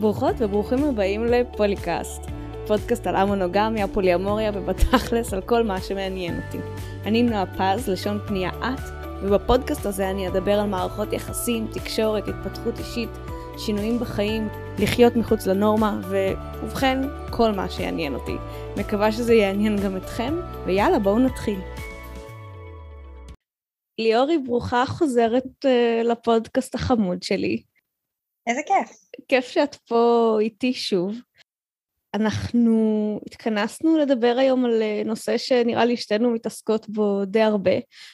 ברוכות וברוכים הבאים לפוליקאסט, פודקאסט על המונוגמיה, פוליאמוריה ובתכלס על כל מה שמעניין אותי. אני נועה פז, לשון פנייה את, ובפודקאסט הזה אני אדבר על מערכות יחסים, תקשורת, התפתחות אישית, שינויים בחיים, לחיות מחוץ לנורמה, ובכן, כל מה שיעניין אותי. מקווה שזה יעניין גם אתכם, ויאללה, בואו נתחיל. ליאורי, ברוכה חוזרת uh, לפודקאסט החמוד שלי. איזה כיף. כיף שאת פה איתי שוב. אנחנו התכנסנו לדבר היום על אה, נושא שנראה לי שתינו מתעסקות בו די הרבה,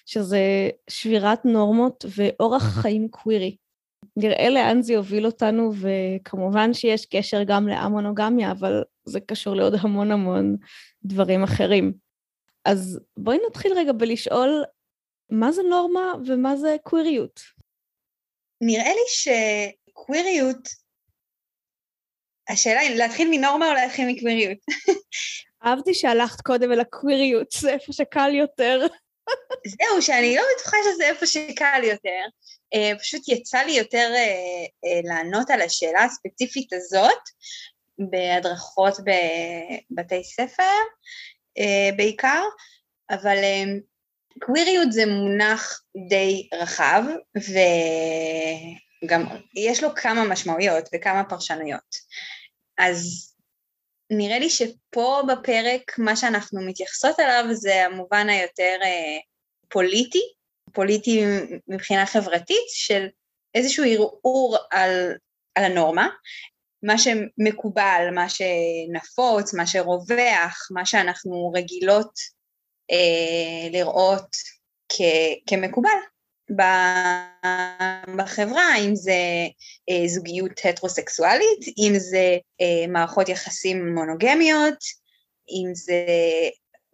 שזה שבירת נורמות ואורח חיים קווירי. נראה לאן זה יוביל אותנו, וכמובן שיש קשר גם לאמונוגמיה, אבל זה קשור לעוד המון המון דברים אחרים. אז בואי נתחיל רגע בלשאול מה זה נורמה ומה זה קוויריות. נראה לי שקוויריות, השאלה היא להתחיל מנורמה או להתחיל מקוויריות? אהבתי שהלכת קודם אל הקוויריות, זה איפה שקל יותר. זהו, שאני לא בטוחה שזה איפה שקל יותר. Uh, פשוט יצא לי יותר uh, uh, לענות על השאלה הספציפית הזאת בהדרכות בבתי ספר בעיקר, אבל קוויריות זה מונח די רחב, וגם יש לו כמה משמעויות וכמה פרשנויות. אז נראה לי שפה בפרק מה שאנחנו מתייחסות אליו זה המובן היותר אה, פוליטי, פוליטי מבחינה חברתית, של איזשהו ערעור על, על הנורמה, מה שמקובל, מה שנפוץ, מה שרווח, מה שאנחנו רגילות אה, לראות כ- כמקובל בחברה, אם זה אה, זוגיות הטרוסקסואלית, אם זה אה, מערכות יחסים מונוגמיות, אם זה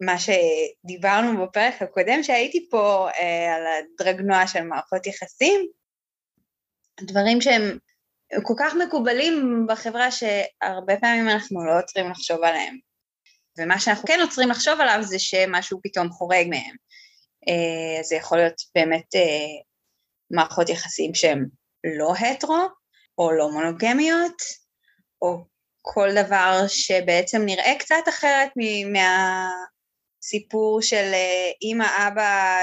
מה שדיברנו בפרק הקודם שהייתי פה אה, על הדרגנוע של מערכות יחסים, דברים שהם כל כך מקובלים בחברה שהרבה פעמים אנחנו לא עוצרים לחשוב עליהם. ומה שאנחנו כן עוצרים לחשוב עליו זה שמשהו פתאום חורג מהם. אה, זה יכול להיות באמת אה, מערכות יחסים שהן לא הטרו, או לא מונוגמיות, או כל דבר שבעצם נראה קצת אחרת מהסיפור של אה, אימא, אבא,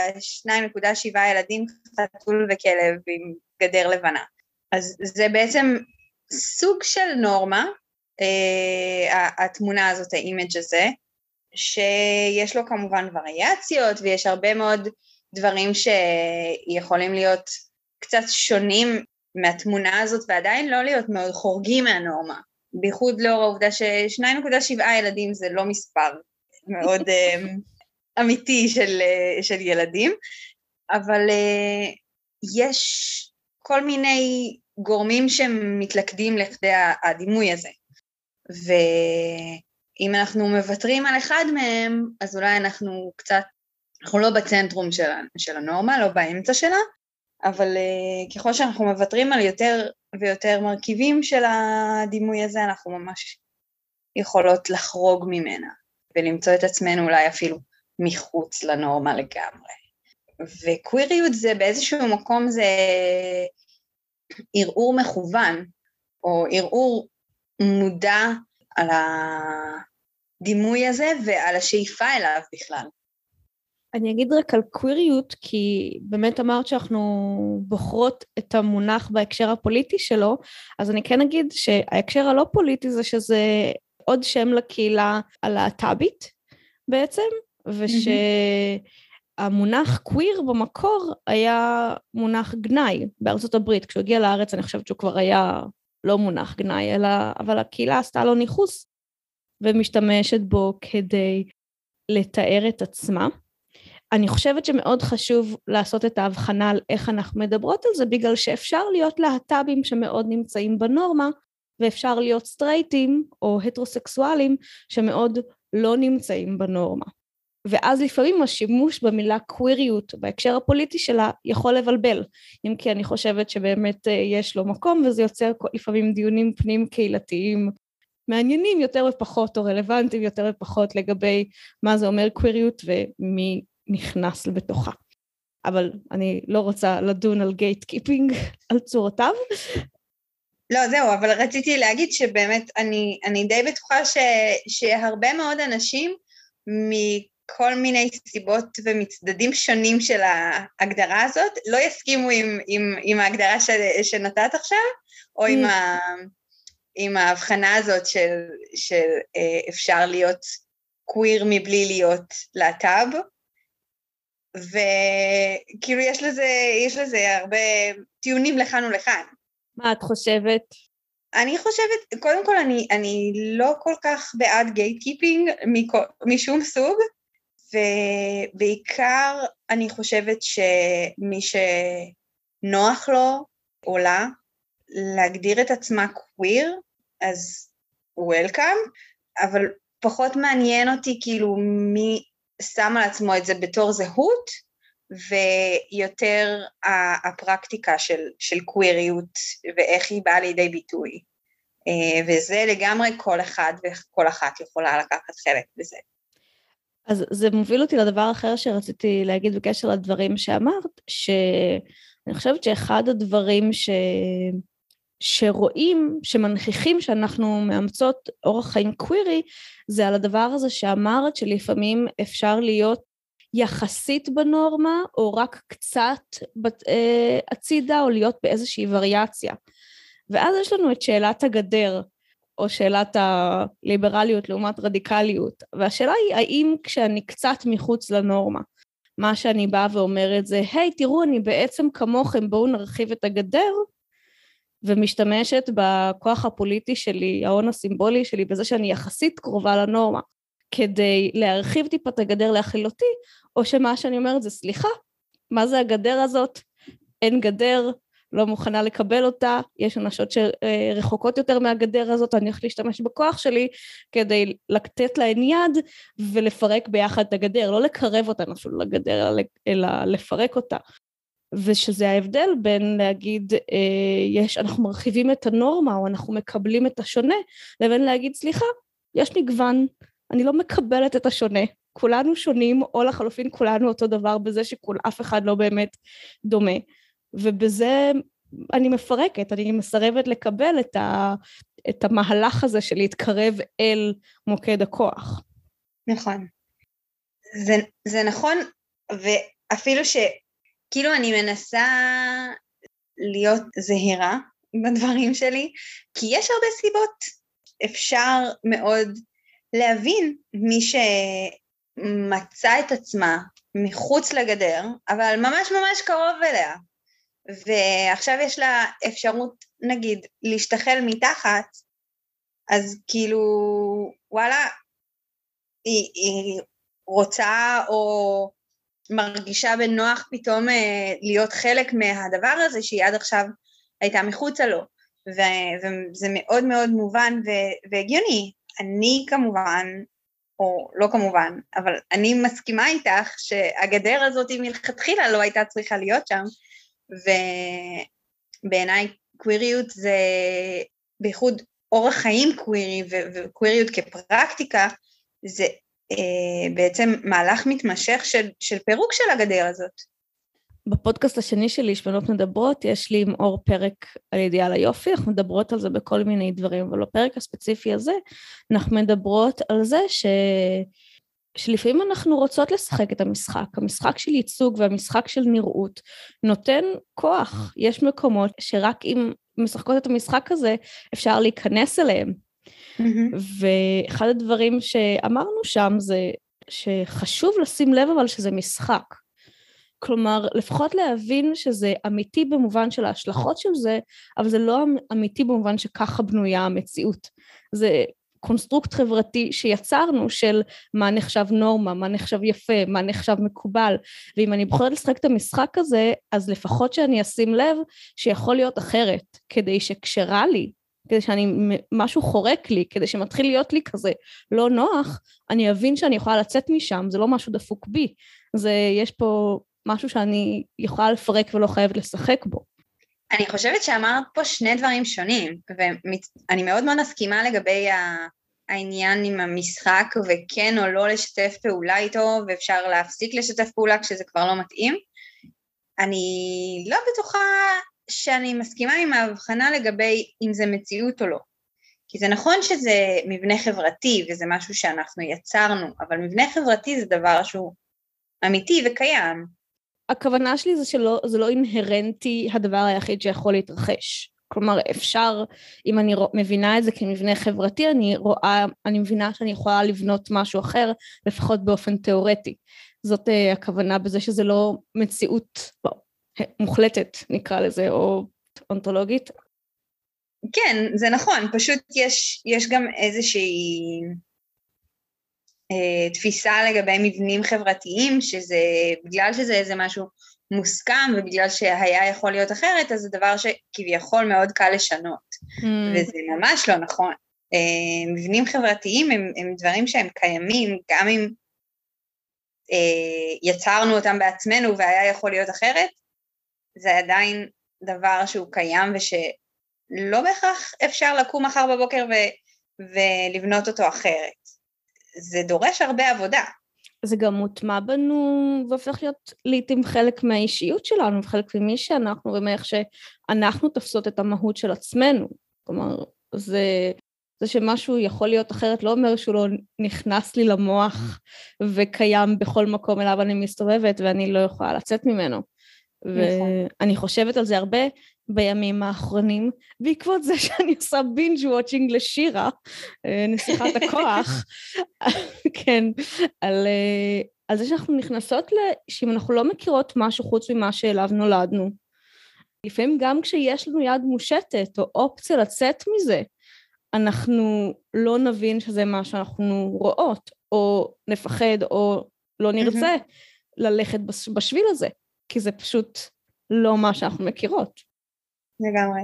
2.7 ילדים, חתול וכלב עם גדר לבנה. אז זה בעצם סוג של נורמה אה, התמונה הזאת, ה image הזה, שיש לו כמובן וריאציות ויש הרבה מאוד דברים שיכולים להיות קצת שונים מהתמונה הזאת ועדיין לא להיות מאוד חורגים מהנורמה, בייחוד לאור העובדה ש-2.7 ילדים זה לא מספר מאוד אממ, אמיתי של, אה, של ילדים, אבל אה, יש כל מיני גורמים שמתלכדים לכדי הדימוי הזה. ואם אנחנו מוותרים על אחד מהם, אז אולי אנחנו קצת, אנחנו לא בצנטרום של, של הנורמה, לא באמצע שלה, אבל uh, ככל שאנחנו מוותרים על יותר ויותר מרכיבים של הדימוי הזה, אנחנו ממש יכולות לחרוג ממנה ולמצוא את עצמנו אולי אפילו מחוץ לנורמה לגמרי. וקוויריות זה באיזשהו מקום זה ערעור מכוון, או ערעור מודע על הדימוי הזה ועל השאיפה אליו בכלל. אני אגיד רק על קוויריות, כי באמת אמרת שאנחנו בוחרות את המונח בהקשר הפוליטי שלו, אז אני כן אגיד שההקשר הלא פוליטי זה שזה עוד שם לקהילה הלהט"בית בעצם, ושהמונח קוויר במקור היה מונח גנאי בארצות הברית. כשהוא הגיע לארץ אני חושבת שהוא כבר היה לא מונח גנאי, אלא, אבל הקהילה עשתה לו ניכוס ומשתמשת בו כדי לתאר את עצמה. אני חושבת שמאוד חשוב לעשות את ההבחנה על איך אנחנו מדברות על זה, בגלל שאפשר להיות להט"בים שמאוד נמצאים בנורמה, ואפשר להיות סטרייטים או הטרוסקסואלים שמאוד לא נמצאים בנורמה. ואז לפעמים השימוש במילה קוויריות בהקשר הפוליטי שלה יכול לבלבל, אם כי אני חושבת שבאמת אה, יש לו מקום וזה יוצר לפעמים דיונים פנים קהילתיים מעניינים יותר ופחות או רלוונטיים יותר ופחות לגבי מה זה אומר קוויריות ומי נכנס בתוכה. אבל אני לא רוצה לדון על gatekeeping על צורותיו. לא, זהו, אבל רציתי להגיד שבאמת אני, אני די בטוחה ש, שהרבה מאוד אנשים מכל מיני סיבות ומצדדים שונים של ההגדרה הזאת לא יסכימו עם, עם, עם ההגדרה ש, שנתת עכשיו, או עם, mm. ה, עם ההבחנה הזאת של, של אה, אפשר להיות קוויר מבלי להיות להט"ב, וכאילו יש לזה, יש לזה הרבה טיעונים לכאן ולכאן. מה את חושבת? אני חושבת, קודם כל אני, אני לא כל כך בעד gatekeeping משום סוג, ובעיקר אני חושבת שמי שנוח לו או לה להגדיר את עצמה קוויר, אז welcome, אבל פחות מעניין אותי כאילו מי שם על עצמו את זה בתור זהות, ויותר הפרקטיקה של, של קוויריות ואיך היא באה לידי ביטוי. אה, וזה לגמרי כל אחד וכל אחת יכולה לקחת חלק בזה. אז זה מוביל אותי לדבר אחר שרציתי להגיד בקשר לדברים שאמרת, שאני חושבת שאחד הדברים ש... שרואים, שמנכיחים שאנחנו מאמצות אורח חיים קווירי, זה על הדבר הזה שאמרת שלפעמים אפשר להיות יחסית בנורמה, או רק קצת אה, הצידה, או להיות באיזושהי וריאציה. ואז יש לנו את שאלת הגדר, או שאלת הליברליות לעומת רדיקליות, והשאלה היא האם כשאני קצת מחוץ לנורמה, מה שאני באה ואומרת זה, היי, hey, תראו, אני בעצם כמוכם, בואו נרחיב את הגדר, ומשתמשת בכוח הפוליטי שלי, ההון הסימבולי שלי, בזה שאני יחסית קרובה לנורמה, כדי להרחיב טיפה את הגדר להכיל אותי, או שמה שאני אומרת זה סליחה, מה זה הגדר הזאת? אין גדר, לא מוכנה לקבל אותה, יש אנשות שרחוקות יותר מהגדר הזאת, אני הולכת להשתמש בכוח שלי כדי לתת להן יד ולפרק ביחד את הגדר, לא לקרב אותן אפילו לגדר, אלא לפרק אותה. ושזה ההבדל בין להגיד, אה, יש, אנחנו מרחיבים את הנורמה או אנחנו מקבלים את השונה, לבין להגיד, סליחה, יש מגוון, אני לא מקבלת את השונה, כולנו שונים, או לחלופין כולנו אותו דבר בזה שאף אחד לא באמת דומה. ובזה אני מפרקת, אני מסרבת לקבל את, ה, את המהלך הזה של להתקרב אל מוקד הכוח. נכון. זה, זה נכון, ואפילו שכאילו אני מנסה להיות זהירה בדברים שלי, כי יש הרבה סיבות. אפשר מאוד להבין מי שמצא את עצמה מחוץ לגדר, אבל ממש ממש קרוב אליה, ועכשיו יש לה אפשרות, נגיד, להשתחל מתחת, אז כאילו, וואלה, היא, היא רוצה או מרגישה בנוח פתאום אה, להיות חלק מהדבר הזה שהיא עד עכשיו הייתה מחוצה לו, ו- וזה מאוד מאוד מובן ו- והגיוני. אני כמובן, או לא כמובן, אבל אני מסכימה איתך שהגדר הזאת מלכתחילה לא הייתה צריכה להיות שם, ובעיניי קוויריות זה בייחוד אורח חיים קווירי וקוויריות כפרקטיקה, זה בעצם מהלך מתמשך של, של פירוק של הגדר הזאת. בפודקאסט השני שלי, שמנות מדברות, יש לי עם אור פרק על אידיאל היופי, אנחנו מדברות על זה בכל מיני דברים, אבל בפרק הספציפי הזה אנחנו מדברות על זה ש... שלפעמים אנחנו רוצות לשחק את המשחק, המשחק של ייצוג והמשחק של נראות נותן כוח, יש מקומות שרק אם משחקות את המשחק הזה אפשר להיכנס אליהם. Mm-hmm. ואחד הדברים שאמרנו שם זה שחשוב לשים לב אבל שזה משחק. כלומר, לפחות להבין שזה אמיתי במובן של ההשלכות של זה, אבל זה לא אמיתי במובן שככה בנויה המציאות. זה construct חברתי שיצרנו של מה נחשב נורמה, מה נחשב יפה, מה נחשב מקובל, ואם אני בוחרת לשחק את המשחק הזה, אז לפחות שאני אשים לב שיכול להיות אחרת, כדי שכשרע לי, כדי שאני, משהו חורק לי, כדי שמתחיל להיות לי כזה לא נוח, אני אבין שאני יכולה לצאת משם, זה לא משהו דפוק בי, זה, יש פה משהו שאני יכולה לפרק ולא חייבת לשחק בו. אני חושבת שאמרת פה שני דברים שונים, ואני מאוד מאוד מסכימה לגבי העניין עם המשחק וכן או לא לשתף פעולה איתו ואפשר להפסיק לשתף פעולה כשזה כבר לא מתאים. אני לא בטוחה שאני מסכימה עם ההבחנה לגבי אם זה מציאות או לא. כי זה נכון שזה מבנה חברתי וזה משהו שאנחנו יצרנו, אבל מבנה חברתי זה דבר שהוא אמיתי וקיים. הכוונה שלי זה שלא, זה לא אינהרנטי הדבר היחיד שיכול להתרחש. כלומר, אפשר, אם אני מבינה את זה כמבנה חברתי, אני רואה, אני מבינה שאני יכולה לבנות משהו אחר, לפחות באופן תיאורטי. זאת uh, הכוונה בזה שזה לא מציאות לא, מוחלטת, נקרא לזה, או אונתולוגית. כן, זה נכון, פשוט יש, יש גם איזושהי אה, תפיסה לגבי מבנים חברתיים, שזה, בגלל שזה איזה משהו מוסכם ובגלל שהיה יכול להיות אחרת, אז זה דבר שכביכול מאוד קל לשנות, mm. וזה ממש לא נכון. אה, מבנים חברתיים הם, הם דברים שהם קיימים, גם אם אה, יצרנו אותם בעצמנו והיה יכול להיות אחרת, זה עדיין דבר שהוא קיים ושלא בהכרח אפשר לקום מחר בבוקר ו, ולבנות אותו אחרת. זה דורש הרבה עבודה. זה גם מוטמע בנו והופך להיות לעיתים חלק מהאישיות שלנו וחלק ממי שאנחנו ומאיך שאנחנו תופסות את המהות של עצמנו. כלומר, זה, זה שמשהו יכול להיות אחרת לא אומר שהוא לא נכנס לי למוח וקיים בכל מקום אליו אני מסתובבת ואני לא יכולה לצאת ממנו. נכון. ואני חושבת על זה הרבה בימים האחרונים, בעקבות זה שאני עושה בינג' וואצ'ינג לשירה, אה, נסיכת הכוח, כן, על, אה, על זה שאנחנו נכנסות. שאם אנחנו לא מכירות משהו חוץ ממה שאליו נולדנו, לפעמים גם כשיש לנו יד מושטת או אופציה לצאת מזה, אנחנו לא נבין שזה מה שאנחנו רואות, או נפחד, או לא נרצה ללכת בשביל הזה, כי זה פשוט לא מה שאנחנו מכירות. לגמרי.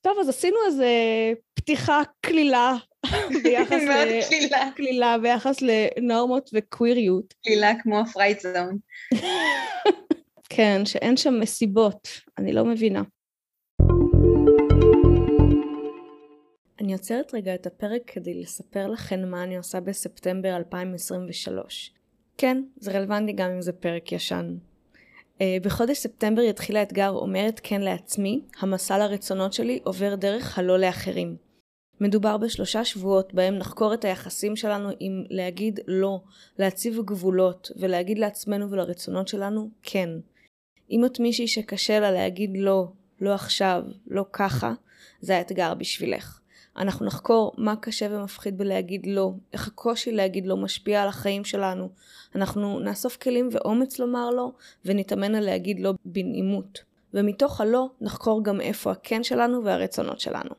טוב, אז עשינו איזה פתיחה קלילה ביחס ל... קלילה. קלילה ביחס לנורמות וקוויריות. קלילה כמו הפרייט זון. כן, שאין שם מסיבות, אני לא מבינה. אני עוצרת רגע את הפרק כדי לספר לכם מה אני עושה בספטמבר 2023. כן, זה רלוונטי גם אם זה פרק ישן. אה, בחודש ספטמבר יתחיל האתגר אומרת כן לעצמי, המסע לרצונות שלי עובר דרך הלא לאחרים. מדובר בשלושה שבועות בהם נחקור את היחסים שלנו עם להגיד לא, להציב גבולות ולהגיד לעצמנו ולרצונות שלנו כן. אם את מישהי שקשה לה להגיד לא, לא עכשיו, לא ככה, זה האתגר בשבילך. אנחנו נחקור מה קשה ומפחיד בלהגיד לא, איך הקושי להגיד לא משפיע על החיים שלנו. אנחנו נאסוף כלים ואומץ לומר לא, ונתאמן על להגיד לא בנעימות. ומתוך הלא נחקור גם איפה הכן שלנו והרצונות שלנו.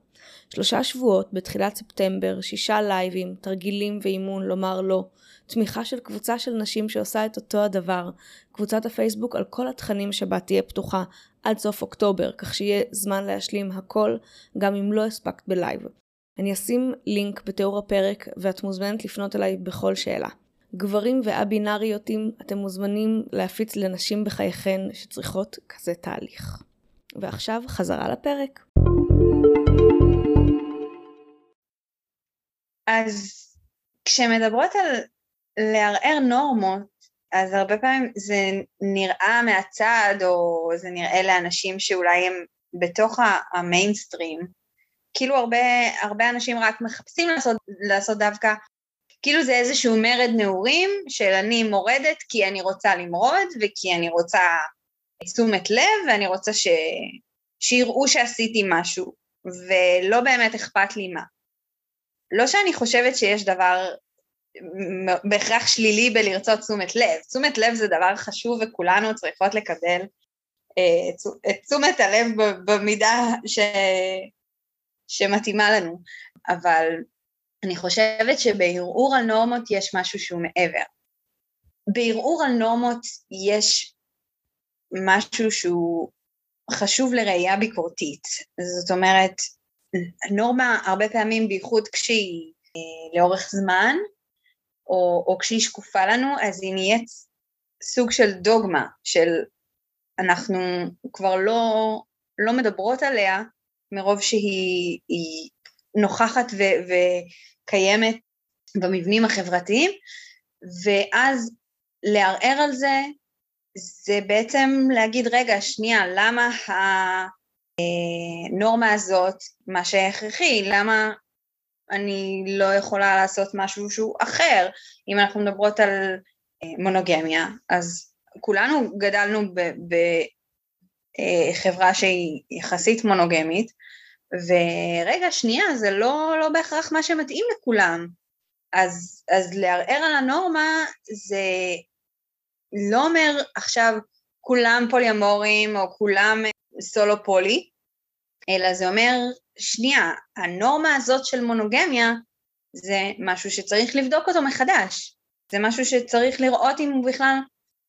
שלושה שבועות בתחילת ספטמבר, שישה לייבים, תרגילים ואימון לומר לא, תמיכה של קבוצה של נשים שעושה את אותו הדבר, קבוצת הפייסבוק על כל התכנים שבה תהיה פתוחה עד סוף אוקטובר, כך שיהיה זמן להשלים הכל, גם אם לא הספקת בלייב. אני אשים לינק בתיאור הפרק ואת מוזמנת לפנות אליי בכל שאלה. גברים ואבינריותים, אתם מוזמנים להפיץ לנשים בחייכן שצריכות כזה תהליך. ועכשיו חזרה לפרק. אז כשמדברות על לערער נורמות, אז הרבה פעמים זה נראה מהצד, או זה נראה לאנשים שאולי הם בתוך המיינסטרים, כאילו הרבה, הרבה אנשים רק מחפשים לעשות, לעשות דווקא, כאילו זה איזשהו מרד נעורים של אני מורדת כי אני רוצה למרוד וכי אני רוצה תשומת לב ואני רוצה ש... שיראו שעשיתי משהו ולא באמת אכפת לי מה. לא שאני חושבת שיש דבר בהכרח שלילי בלרצות תשומת לב, תשומת לב זה דבר חשוב וכולנו צריכות לקבל אה, את תשומת הלב במידה ש... שמתאימה לנו, אבל אני חושבת שבערעור על נורמות יש משהו שהוא מעבר. בערעור על נורמות יש משהו שהוא חשוב לראייה ביקורתית. זאת אומרת, נורמה הרבה פעמים, בייחוד כשהיא אה, לאורך זמן, או, או כשהיא שקופה לנו, אז היא נהיית סוג של דוגמה, של אנחנו כבר לא, לא מדברות עליה, מרוב שהיא נוכחת ו, וקיימת במבנים החברתיים, ואז לערער על זה זה בעצם להגיד, רגע, שנייה, למה הנורמה הזאת, מה שהכרחי, למה אני לא יכולה לעשות משהו שהוא אחר? אם אנחנו מדברות על מונוגמיה, אז כולנו גדלנו בחברה שהיא יחסית מונוגמית, ורגע, שנייה, זה לא, לא בהכרח מה שמתאים לכולם. אז, אז לערער על הנורמה זה לא אומר עכשיו כולם פוליומורים או כולם סולו פולי, אלא זה אומר, שנייה, הנורמה הזאת של מונוגמיה זה משהו שצריך לבדוק אותו מחדש. זה משהו שצריך לראות אם הוא בכלל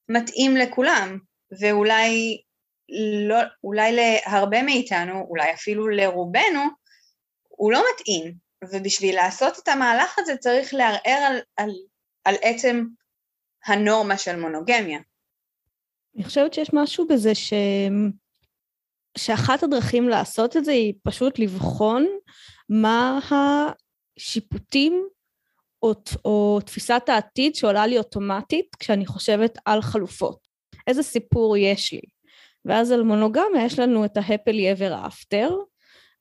מתאים לכולם, ואולי לא, אולי להרבה מאיתנו, אולי אפילו לרובנו, הוא לא מתאים, ובשביל לעשות את המהלך הזה צריך לערער על, על, על עצם הנורמה של מונוגמיה. אני חושבת שיש משהו בזה ש... שאחת הדרכים לעשות את זה היא פשוט לבחון מה השיפוטים או, או תפיסת העתיד שעולה לי אוטומטית כשאני חושבת על חלופות. איזה סיפור יש לי? ואז על מונוגמיה יש לנו את ה-happily ever after,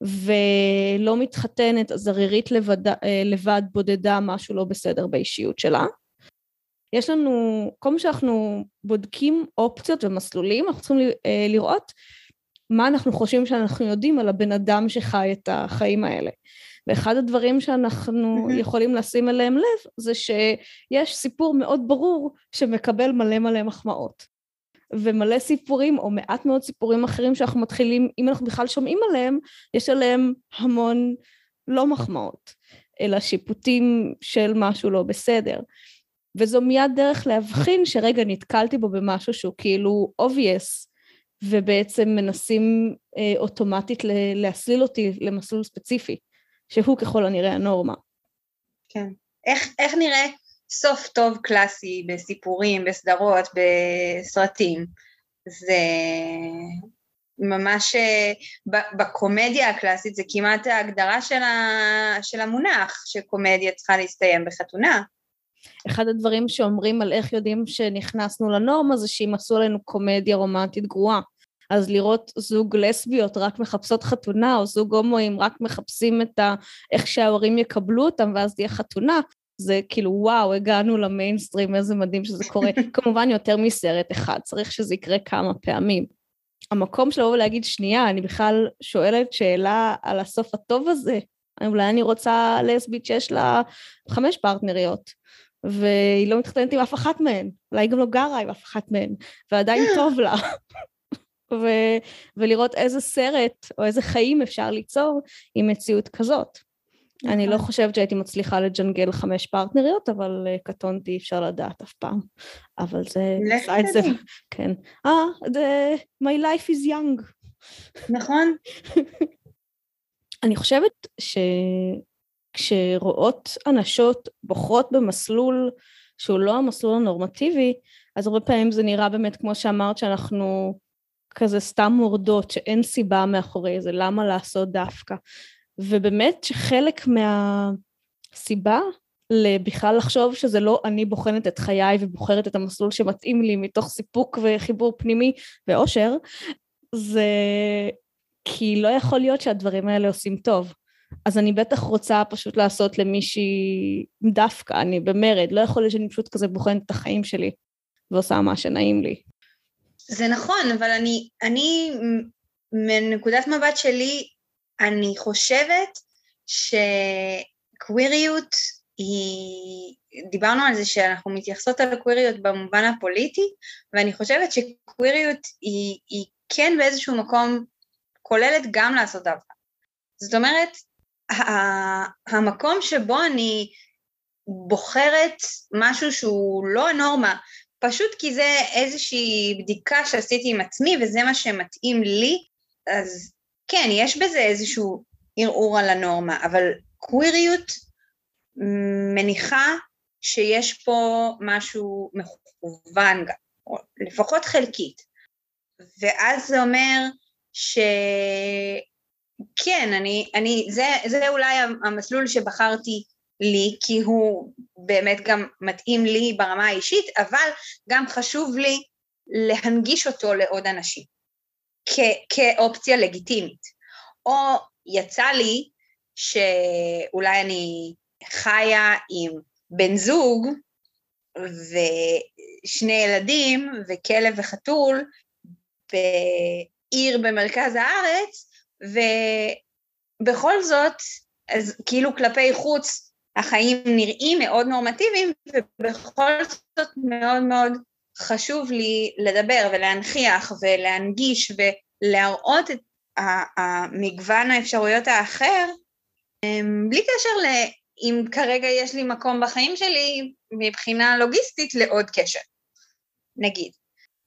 ולא מתחתנת, אז ערירית לבד, אה, לבד בודדה משהו לא בסדר באישיות שלה. יש לנו, כל מה שאנחנו בודקים אופציות ומסלולים, אנחנו צריכים אה, לראות מה אנחנו חושבים שאנחנו יודעים על הבן אדם שחי את החיים האלה. ואחד הדברים שאנחנו. יכולים לשים אליהם לב זה שיש סיפור מאוד ברור שמקבל מלא מלא מחמאות. ומלא סיפורים, או מעט מאוד סיפורים אחרים שאנחנו מתחילים, אם אנחנו בכלל שומעים עליהם, יש עליהם המון לא מחמאות, אלא שיפוטים של משהו לא בסדר. וזו מיד דרך להבחין שרגע נתקלתי בו במשהו שהוא כאילו obvious, ובעצם מנסים אה, אוטומטית להסליל אותי למסלול ספציפי. שהוא ככל הנראה הנורמה. כן. איך, איך נראה סוף טוב קלאסי בסיפורים, בסדרות, בסרטים? זה ממש, בקומדיה הקלאסית זה כמעט ההגדרה של, ה, של המונח, שקומדיה צריכה להסתיים בחתונה. אחד הדברים שאומרים על איך יודעים שנכנסנו לנורמה זה שאם עשו עלינו קומדיה רומנטית גרועה. אז לראות זוג לסביות רק מחפשות חתונה, או זוג הומואים רק מחפשים את ה... איך שההורים יקבלו אותם ואז תהיה חתונה, זה כאילו וואו, הגענו למיינסטרים, איזה מדהים שזה קורה. כמובן יותר מסרט אחד, צריך שזה יקרה כמה פעמים. המקום של לבוא ולהגיד, שנייה, אני בכלל שואלת שאלה על הסוף הטוב הזה, אולי אני רוצה לסבית שיש לה חמש פרטנריות, והיא לא מתחתנת עם אף אחת מהן, אולי היא גם לא גרה עם אף אחת מהן, ועדיין טוב לה. ו- ולראות איזה סרט או איזה חיים אפשר ליצור עם מציאות כזאת. אני לא נכון. חושבת שהייתי מצליחה לג'נגל חמש פרטנריות, אבל uh, קטונתי, אפשר לדעת אף פעם. אבל זה... לך זה. כן. אה, my life is young. נכון. אני חושבת שכשרואות אנשות בוחרות במסלול שהוא לא המסלול הנורמטיבי, אז הרבה פעמים זה נראה באמת, כמו שאמרת, שאנחנו כזה סתם מורדות, שאין סיבה מאחורי זה, למה לעשות דווקא. ובאמת שחלק מהסיבה בכלל לחשוב שזה לא אני בוחנת את חיי ובוחרת את המסלול שמתאים לי מתוך סיפוק וחיבור פנימי ואושר, זה כי לא יכול להיות שהדברים האלה עושים טוב. אז אני בטח רוצה פשוט לעשות למישהי דווקא, אני במרד, לא יכול להיות שאני פשוט כזה בוחנת את החיים שלי ועושה מה שנעים לי. זה נכון, אבל אני, אני מנקודת מבט שלי, אני חושבת שקוויריות היא, דיברנו על זה שאנחנו מתייחסות על הקוויריות במובן הפוליטי, ואני חושבת שקוויריות היא, היא כן באיזשהו מקום כוללת גם לעשות דווקא. זאת אומרת, המקום שבו אני בוחרת משהו שהוא לא הנורמה, פשוט כי זה איזושהי בדיקה שעשיתי עם עצמי וזה מה שמתאים לי, אז כן, יש בזה איזשהו ערעור על הנורמה, אבל קוויריות מניחה שיש פה משהו מכוון גם, או לפחות חלקית. ואז זה אומר שכן, אני, אני, זה, זה אולי המסלול שבחרתי לי, כי הוא באמת גם מתאים לי ברמה האישית, אבל גם חשוב לי להנגיש אותו לעוד אנשים, כאופציה לגיטימית. או יצא לי שאולי אני חיה עם בן זוג ושני ילדים וכלב וחתול בעיר במרכז הארץ, ובכל זאת, אז כאילו כלפי חוץ החיים נראים מאוד נורמטיביים, ובכל זאת מאוד מאוד חשוב לי לדבר ולהנכיח ולהנגיש ולהראות את המגוון האפשרויות האחר, אמ, בלי קשר לאם כרגע יש לי מקום בחיים שלי מבחינה לוגיסטית לעוד קשר, נגיד.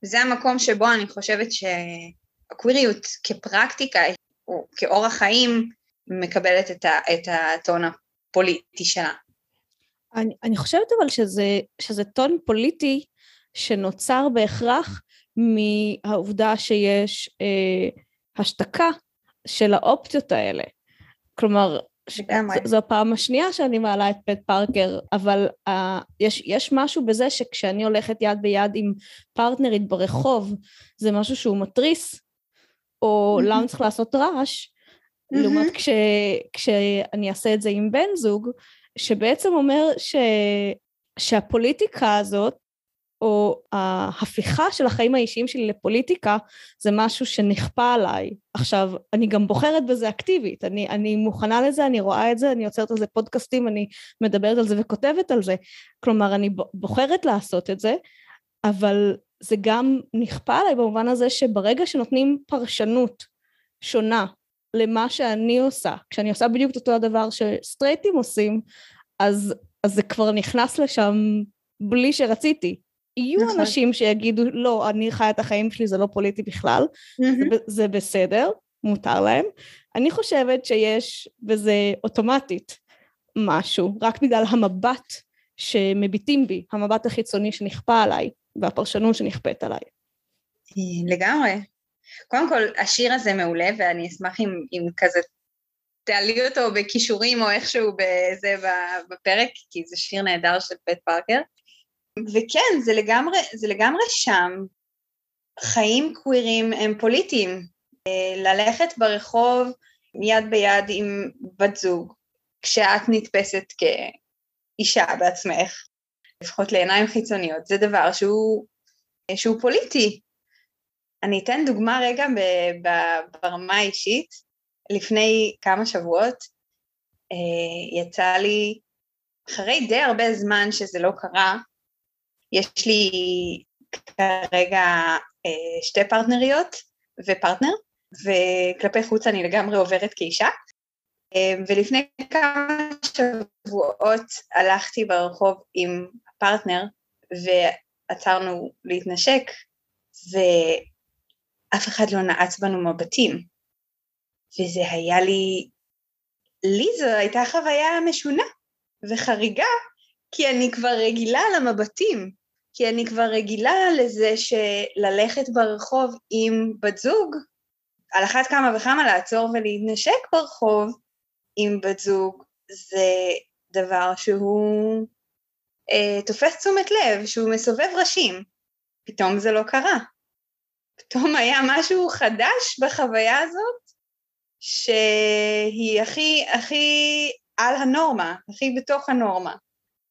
זה המקום שבו אני חושבת שהקוויריות כפרקטיקה או כאורח חיים מקבלת את, ה, את הטון הפוליטי שלה. אני, אני חושבת אבל שזה, שזה טון פוליטי שנוצר בהכרח מהעובדה שיש אה, השתקה של האופציות האלה. כלומר, ש... זו הפעם השנייה שאני מעלה את פט פארקר, אבל uh, יש, יש משהו בזה שכשאני הולכת יד ביד עם פרטנרית ברחוב, זה משהו שהוא מתריס, או. למה צריך לעשות רעש. לעומת כש, כשאני אעשה את זה עם בן זוג, שבעצם אומר ש, שהפוליטיקה הזאת או ההפיכה של החיים האישיים שלי לפוליטיקה זה משהו שנכפה עליי. עכשיו, אני גם בוחרת בזה אקטיבית, אני, אני מוכנה לזה, אני רואה את זה, אני יוצרת על זה פודקאסטים, אני מדברת על זה וכותבת על זה. כלומר, אני בוחרת לעשות את זה, אבל זה גם נכפה עליי במובן הזה שברגע שנותנים פרשנות שונה למה שאני עושה, כשאני עושה בדיוק את אותו הדבר שסטרייטים עושים, אז, אז זה כבר נכנס לשם בלי שרציתי. יהיו נכון. אנשים שיגידו, לא, אני חיה את החיים שלי, זה לא פוליטי בכלל, mm-hmm. זה, זה בסדר, מותר להם. אני חושבת שיש בזה אוטומטית משהו, רק בגלל המבט שמביטים בי, המבט החיצוני שנכפה עליי, והפרשנות שנכפית עליי. לגמרי. קודם כל, השיר הזה מעולה, ואני אשמח אם, אם כזה תעלי אותו בכישורים או איכשהו בזה בפרק, כי זה שיר נהדר של פט פארקר. וכן, זה לגמרי, זה לגמרי שם. חיים קווירים הם פוליטיים. אה, ללכת ברחוב יד ביד עם בת זוג, כשאת נתפסת כאישה בעצמך, לפחות לעיניים חיצוניות, זה דבר שהוא, שהוא פוליטי. אני אתן דוגמה רגע ברמה האישית. לפני כמה שבועות אה, יצא לי, אחרי די הרבה זמן שזה לא קרה, יש לי כרגע אה, שתי פרטנריות ופרטנר, וכלפי חוץ אני לגמרי עוברת כאישה. אה, ולפני כמה שבועות הלכתי ברחוב עם הפרטנר ועצרנו להתנשק, ואף אחד לא נעץ בנו מבטים. וזה היה לי, לי זו הייתה חוויה משונה וחריגה, כי אני כבר רגילה למבטים, כי אני כבר רגילה לזה שללכת ברחוב עם בת זוג, על אחת כמה וכמה לעצור ולהתנשק ברחוב עם בת זוג, זה דבר שהוא אה, תופס תשומת לב, שהוא מסובב ראשים. פתאום זה לא קרה. פתאום היה משהו חדש בחוויה הזאת, שהיא הכי, הכי על הנורמה, הכי בתוך הנורמה.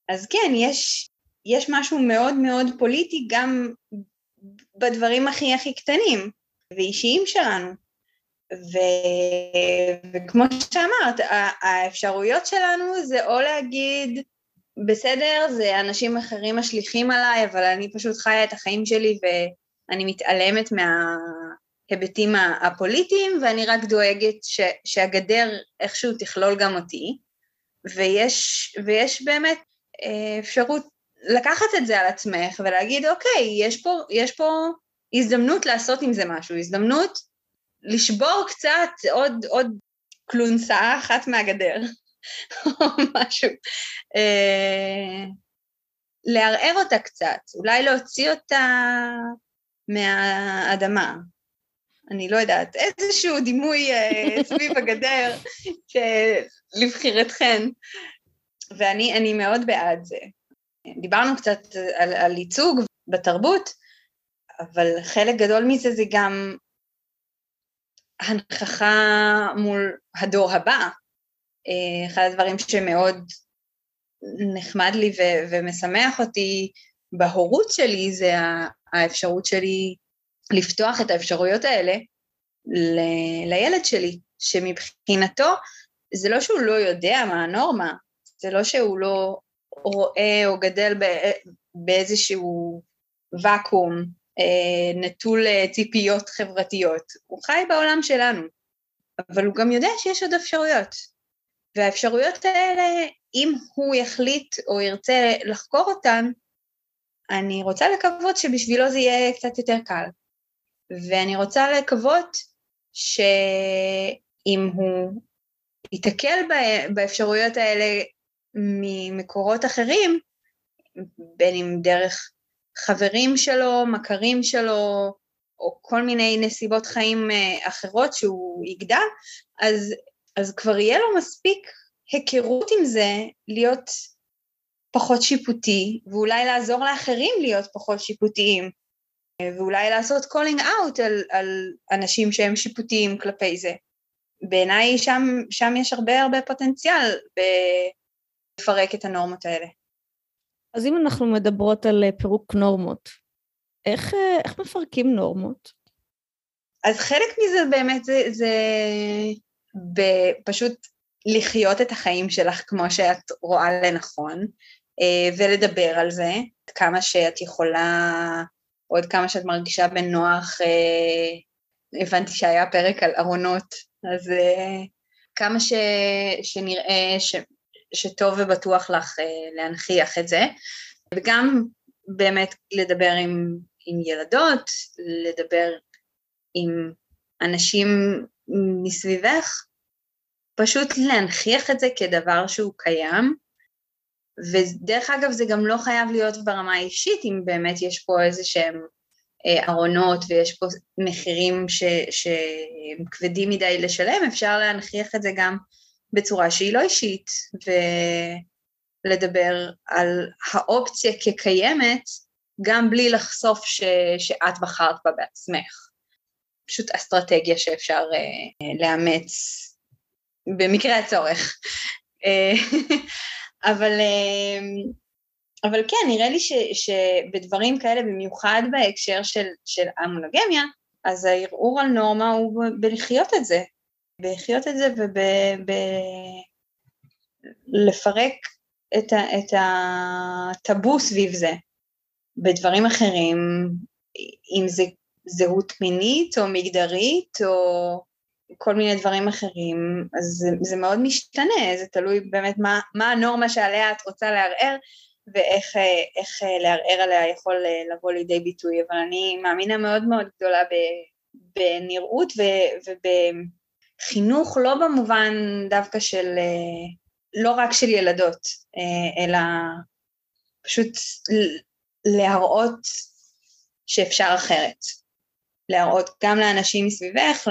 אז כן, יש, יש משהו מאוד מאוד פוליטי גם בדברים הכי הכי קטנים ואישיים שלנו. ו... וכמו שאמרת, האפשרויות שלנו זה או להגיד, בסדר, זה אנשים אחרים משליכים עליי, אבל אני פשוט חיה את החיים שלי ואני מתעלמת מההיבטים הפוליטיים, ואני רק דואגת ש... שהגדר איכשהו תכלול גם אותי. ויש, ויש באמת אפשרות לקחת את זה על עצמך ולהגיד, אוקיי, יש פה, יש פה הזדמנות לעשות עם זה משהו, הזדמנות לשבור קצת עוד, עוד קלונסה אחת מהגדר, או משהו. אה, לערער אותה קצת, אולי להוציא אותה מהאדמה. אני לא יודעת, איזשהו דימוי אה, סביב הגדר לבחירתכן. ואני מאוד בעד זה. דיברנו קצת על, על ייצוג בתרבות, אבל חלק גדול מזה זה גם הנכחה מול הדור הבא. אה, אחד הדברים שמאוד נחמד לי ו- ומשמח אותי בהורות שלי זה האפשרות שלי לפתוח את האפשרויות האלה ל- לילד שלי, שמבחינתו זה לא שהוא לא יודע מה הנורמה, זה לא שהוא לא רואה או גדל באיזשהו ואקום אה, נטול אה, ציפיות חברתיות, הוא חי בעולם שלנו, אבל הוא גם יודע שיש עוד אפשרויות. והאפשרויות האלה, אם הוא יחליט או ירצה לחקור אותן, אני רוצה לקוות שבשבילו זה יהיה קצת יותר קל. ואני רוצה לקוות שאם הוא ייתקל באפשרויות האלה ממקורות אחרים, בין אם דרך חברים שלו, מכרים שלו, או כל מיני נסיבות חיים אה, אחרות שהוא יגדל, אז, אז כבר יהיה לו מספיק היכרות עם זה להיות פחות שיפוטי, ואולי לעזור לאחרים להיות פחות שיפוטיים, ואולי לעשות calling out על, על אנשים שהם שיפוטיים כלפי זה. בעיניי שם, שם יש הרבה הרבה פוטנציאל לפרק את הנורמות האלה. אז אם אנחנו מדברות על אה, פירוק נורמות, איך, אה, איך מפרקים נורמות? אז חלק מזה באמת זה, זה פשוט לחיות את החיים שלך כמו שאת רואה לנכון, אה, ולדבר על זה, כמה שאת יכולה, או עד כמה שאת מרגישה בנוח, הבנתי שהיה פרק על ארונות, אז כמה ש, שנראה ש, שטוב ובטוח לך אה, להנכיח את זה, וגם באמת לדבר עם, עם ילדות, לדבר עם אנשים מסביבך, פשוט להנכיח את זה כדבר שהוא קיים, ודרך אגב זה גם לא חייב להיות ברמה האישית, אם באמת יש פה איזה שהם אה, ארונות ויש פה מחירים שהם כבדים מדי לשלם, אפשר להנכיח את זה גם בצורה שהיא לא אישית, ולדבר על האופציה כקיימת, גם בלי לחשוף ש, שאת בחרת בה בעצמך. פשוט אסטרטגיה שאפשר uh, לאמץ במקרה הצורך. אה, אבל, uh, אבל כן, נראה לי ש, שבדברים כאלה, במיוחד בהקשר של, של המונוגמיה, אז הערעור על נורמה הוא בלחיות את זה, בלחיות את זה ובלפרק את, את הטאבו סביב זה. בדברים אחרים, אם זה זהות מינית או מגדרית או כל מיני דברים אחרים, אז זה, זה מאוד משתנה, זה תלוי באמת מה, מה הנורמה שעליה את רוצה לערער ואיך לערער עליה יכול לבוא לידי ביטוי, אבל אני מאמינה מאוד מאוד גדולה בנראות וב... חינוך לא במובן דווקא של, אה, לא רק של ילדות, אה, אלא פשוט להראות שאפשר אחרת. להראות גם לאנשים מסביבך,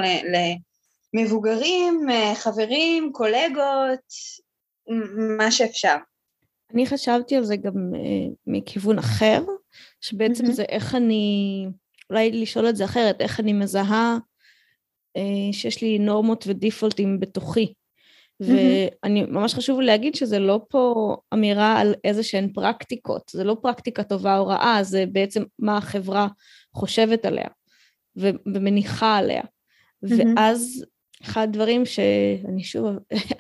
למבוגרים, אה, חברים, קולגות, מה שאפשר. אני חשבתי על זה גם מכיוון אחר, שבעצם mm-hmm. זה איך אני, אולי לשאול את זה אחרת, איך אני מזהה שיש לי נורמות ודיפולטים בתוכי. ואני ממש חשוב לי להגיד שזה לא פה אמירה על איזה שהן פרקטיקות, זה לא פרקטיקה טובה או רעה, זה בעצם מה החברה חושבת עליה ומניחה עליה. ואז אחד הדברים שאני שוב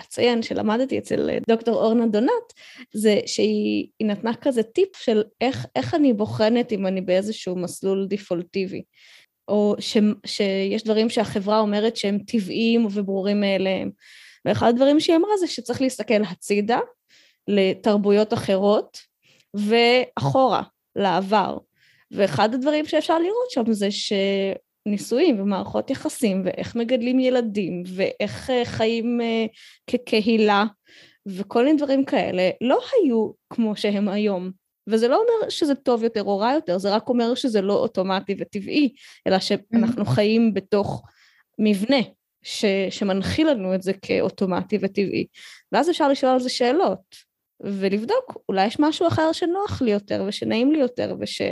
אציין שלמדתי אצל דוקטור אורנה דונת, זה שהיא נתנה כזה טיפ של איך, איך אני בוחנת אם אני באיזשהו מסלול דיפולטיבי. או ש, שיש דברים שהחברה אומרת שהם טבעיים וברורים מאליהם. ואחד הדברים שהיא אמרה זה שצריך להסתכל הצידה לתרבויות אחרות ואחורה, לעבר. ואחד הדברים שאפשר לראות שם זה שנישואים ומערכות יחסים ואיך מגדלים ילדים ואיך אה, חיים אה, כקהילה וכל מיני דברים כאלה לא היו כמו שהם היום. וזה לא אומר שזה טוב יותר או רע יותר, זה רק אומר שזה לא אוטומטי וטבעי, אלא שאנחנו mm-hmm. חיים בתוך מבנה ש, שמנחיל לנו את זה כאוטומטי וטבעי. ואז אפשר לשאול על זה שאלות, ולבדוק, אולי יש משהו אחר שנוח לי יותר ושנעים לי יותר וש,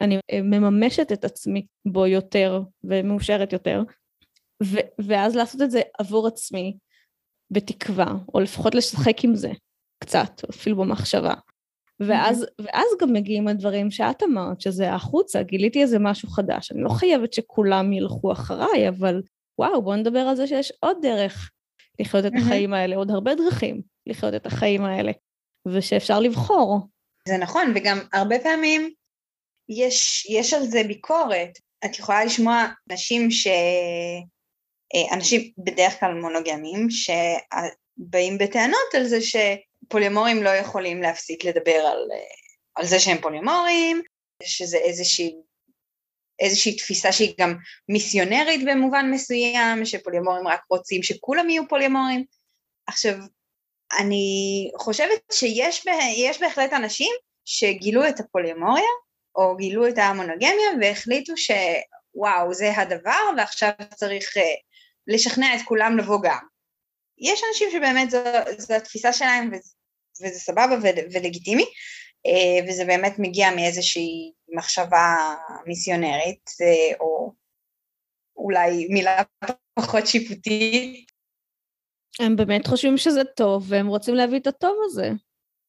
אני מממשת את עצמי בו יותר ומאושרת יותר, ו- ואז לעשות את זה עבור עצמי בתקווה, או לפחות לשחק עם זה קצת, אפילו במחשבה. ואז, ואז גם מגיעים הדברים שאת אמרת, שזה החוצה, גיליתי איזה משהו חדש. אני לא חייבת שכולם ילכו אחריי, אבל וואו, בואו נדבר על זה שיש עוד דרך לחיות את החיים האלה, עוד הרבה דרכים לחיות את החיים האלה, ושאפשר לבחור. זה נכון, וגם הרבה פעמים יש, יש על זה ביקורת. את יכולה לשמוע נשים ש... אה, אנשים בדרך כלל מונוגמים שבאים בטענות על זה שפוליומורים לא יכולים להפסיק לדבר על, אה, על זה שהם פוליומורים, שזה איזושהי, איזושהי תפיסה שהיא גם מיסיונרית במובן מסוים, שפוליומורים רק רוצים שכולם יהיו פוליומורים. עכשיו, אני חושבת שיש בהחלט אנשים שגילו את הפוליומוריה, או גילו את המונוגמיה והחליטו שוואו, זה הדבר, ועכשיו צריך אה, לשכנע את כולם לבוא גם. יש אנשים שבאמת זו, זו התפיסה שלהם וזה, וזה סבבה ו, ולגיטימי, אה, וזה באמת מגיע מאיזושהי מחשבה מיסיונרית, אה, או אולי מילה פחות שיפוטית. הם באמת חושבים שזה טוב, והם רוצים להביא את הטוב הזה.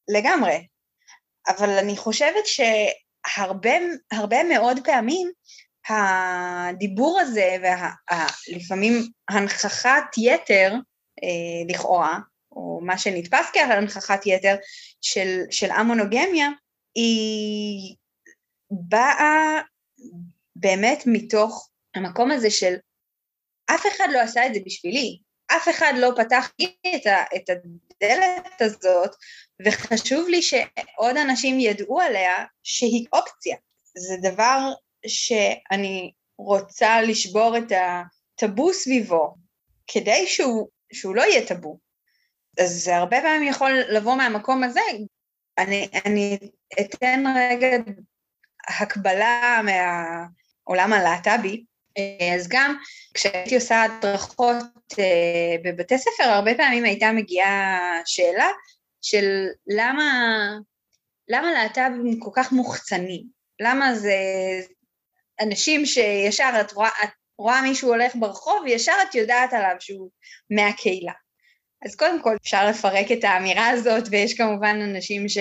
לגמרי. אבל אני חושבת שהרבה מאוד פעמים הדיבור הזה ולפעמים הנכחת יתר אה, לכאורה, או מה שנתפס כהנכחת יתר של, של המונוגמיה, היא באה באמת מתוך המקום הזה של אף אחד לא עשה את זה בשבילי, אף אחד לא פתח לי את, ה, את הדלת הזאת, וחשוב לי שעוד אנשים ידעו עליה שהיא אופציה. זה דבר שאני רוצה לשבור את הטאבו סביבו, כדי שהוא, שהוא לא יהיה טאבו. אז זה הרבה פעמים יכול לבוא מהמקום הזה. אני, אני אתן רגע הקבלה מהעולם הלהט"בי, אז גם כשהייתי עושה הדרכות אה, בבתי ספר, הרבה פעמים הייתה מגיעה שאלה של למה, למה להט"בים כל כך מוחצנים? למה זה, אנשים שישר את רואה, את רואה מישהו הולך ברחוב וישר את יודעת עליו שהוא מהקהילה. אז קודם כל אפשר לפרק את האמירה הזאת ויש כמובן אנשים ש,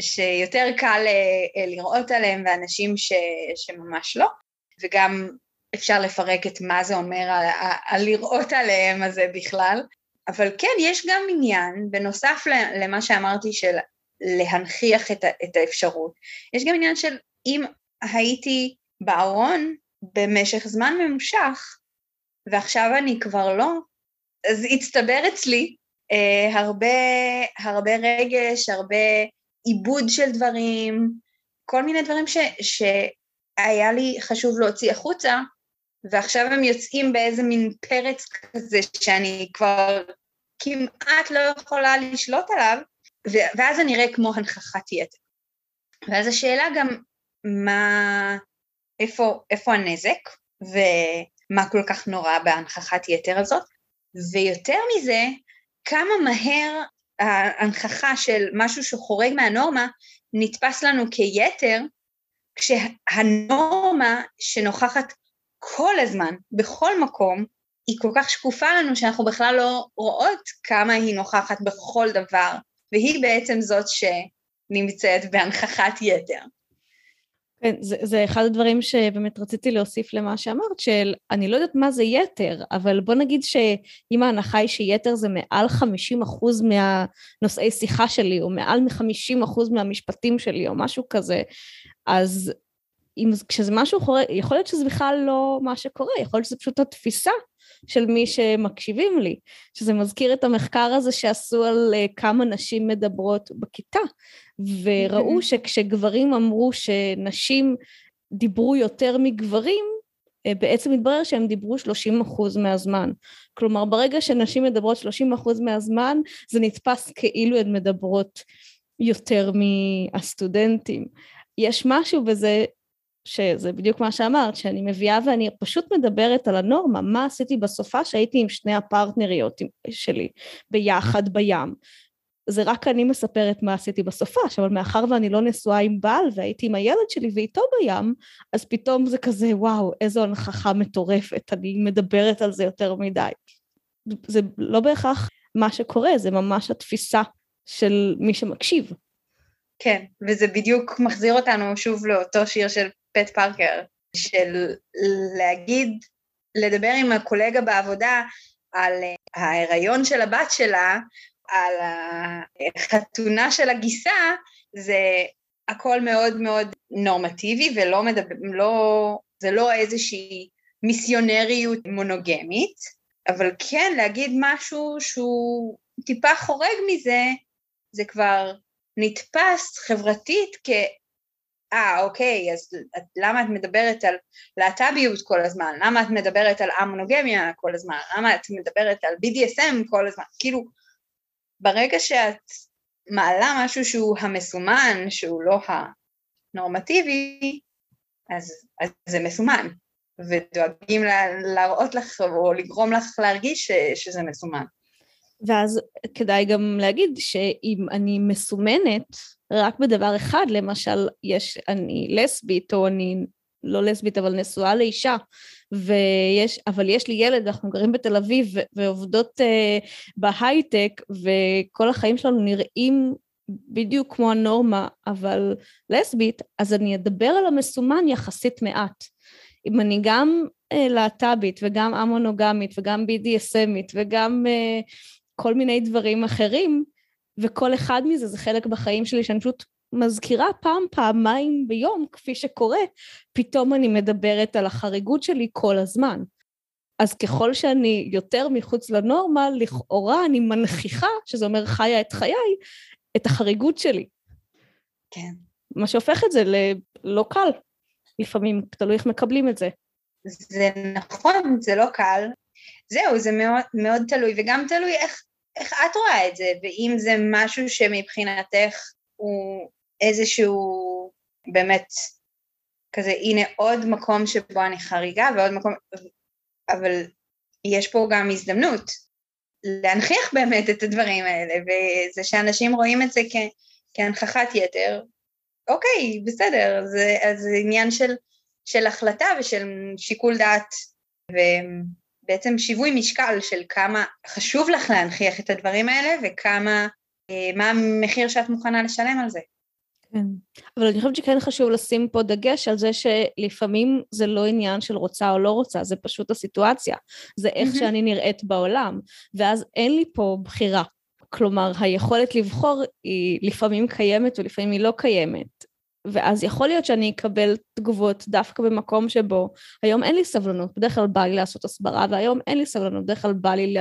שיותר קל אה, לראות עליהם ואנשים ש, שממש לא, וגם אפשר לפרק את מה זה אומר על, על לראות עליהם הזה בכלל, אבל כן, יש גם עניין, בנוסף למה שאמרתי של להנכיח את, את האפשרות, יש גם עניין של אם הייתי בארון במשך זמן ממושך, ועכשיו אני כבר לא, אז הצטבר אצלי אה, הרבה, הרבה רגש, הרבה עיבוד של דברים, כל מיני דברים ש, שהיה לי חשוב להוציא החוצה, ועכשיו הם יוצאים באיזה מין פרץ כזה שאני כבר כמעט לא יכולה לשלוט עליו, ואז אני אראה כמו הנכחת יתר. ואז השאלה גם מה, איפה, איפה הנזק ומה כל כך נורא בהנכחת יתר הזאת, ויותר מזה, כמה מהר ההנכחה של משהו שחורג מהנורמה נתפס לנו כיתר, כשהנורמה שנוכחת כל הזמן, בכל מקום, היא כל כך שקופה לנו שאנחנו בכלל לא רואות כמה היא נוכחת בכל דבר, והיא בעצם זאת שנמצאת בהנכחת יתר. כן, זה, זה אחד הדברים שבאמת רציתי להוסיף למה שאמרת, של אני לא יודעת מה זה יתר, אבל בוא נגיד שאם ההנחה היא שיתר זה מעל 50% מהנושאי שיחה שלי, או מעל מ-50% מהמשפטים שלי, או משהו כזה, אז אם, כשזה משהו חורג, יכול להיות שזה בכלל לא מה שקורה, יכול להיות שזה פשוט התפיסה של מי שמקשיבים לי, שזה מזכיר את המחקר הזה שעשו על uh, כמה נשים מדברות בכיתה, וראו שכשגברים אמרו שנשים דיברו יותר מגברים, uh, בעצם התברר שהם דיברו 30 אחוז מהזמן. כלומר, ברגע שנשים מדברות 30 אחוז מהזמן, זה נתפס כאילו הן מדברות יותר מהסטודנטים. יש משהו בזה שזה בדיוק מה שאמרת, שאני מביאה ואני פשוט מדברת על הנורמה, מה עשיתי בסופה שהייתי עם שני הפרטנריות שלי ביחד בים. זה רק אני מספרת מה עשיתי בסופש, אבל מאחר ואני לא נשואה עם בעל והייתי עם הילד שלי ואיתו בים, אז פתאום זה כזה, וואו, איזו הנכחה מטורפת, אני מדברת על זה יותר מדי. זה לא בהכרח מה שקורה, זה ממש התפיסה של מי שמקשיב. כן, וזה בדיוק מחזיר אותנו שוב לאותו שיר של פט פארקר, של להגיד, לדבר עם הקולגה בעבודה על אה, ההיריון של הבת שלה, על החתונה של הגיסה, זה הכל מאוד מאוד נורמטיבי ולא מדבר, לא, זה לא איזושהי מיסיונריות מונוגמית, אבל כן להגיד משהו שהוא טיפה חורג מזה, זה כבר נתפס חברתית כ... אה, אוקיי, אז למה את מדברת על להט"ביות כל הזמן? למה את מדברת על המונוגמיה כל הזמן? למה את מדברת על BDSM כל הזמן? כאילו, ברגע שאת מעלה משהו שהוא המסומן, שהוא לא הנורמטיבי, אז, אז זה מסומן, ודואגים לה, להראות לך או לגרום לך להרגיש ש, שזה מסומן. ואז כדאי גם להגיד שאם אני מסומנת רק בדבר אחד, למשל, יש, אני לסבית או אני לא לסבית אבל נשואה לאישה, ויש, אבל יש לי ילד, אנחנו גרים בתל אביב ועובדות uh, בהייטק, וכל החיים שלנו נראים בדיוק כמו הנורמה, אבל לסבית, אז אני אדבר על המסומן יחסית מעט. אם אני גם uh, להט"בית וגם המונוגמית וגם BDSMית וגם uh, כל מיני דברים אחרים, וכל אחד מזה זה חלק בחיים שלי שאני פשוט מזכירה פעם, פעמיים ביום, כפי שקורה, פתאום אני מדברת על החריגות שלי כל הזמן. אז ככל שאני יותר מחוץ לנורמה, לכאורה אני מנכיחה, שזה אומר חיה את חיי, את החריגות שלי. כן. מה שהופך את זה ללא קל. לפעמים, תלוי איך מקבלים את זה. זה נכון, זה לא קל. זהו, זה מאוד, מאוד תלוי, וגם תלוי איך, איך את רואה את זה, ואם זה משהו שמבחינתך הוא איזשהו באמת כזה, הנה עוד מקום שבו אני חריגה ועוד מקום, אבל יש פה גם הזדמנות להנכיח באמת את הדברים האלה, וזה שאנשים רואים את זה כ, כהנכחת יתר, אוקיי, בסדר, זה, אז זה עניין של, של החלטה ושל שיקול דעת, ובעצם שיווי משקל של כמה חשוב לך להנכיח את הדברים האלה וכמה, אה, מה המחיר שאת מוכנה לשלם על זה. כן, אבל אני חושבת שכן חשוב לשים פה דגש על זה שלפעמים זה לא עניין של רוצה או לא רוצה, זה פשוט הסיטואציה, זה איך mm-hmm. שאני נראית בעולם, ואז אין לי פה בחירה. כלומר, היכולת לבחור היא לפעמים קיימת ולפעמים היא לא קיימת. ואז יכול להיות שאני אקבל תגובות דווקא במקום שבו היום אין לי סבלנות, בדרך כלל בא לי לעשות הסברה, והיום אין לי סבלנות, בדרך כלל בא לי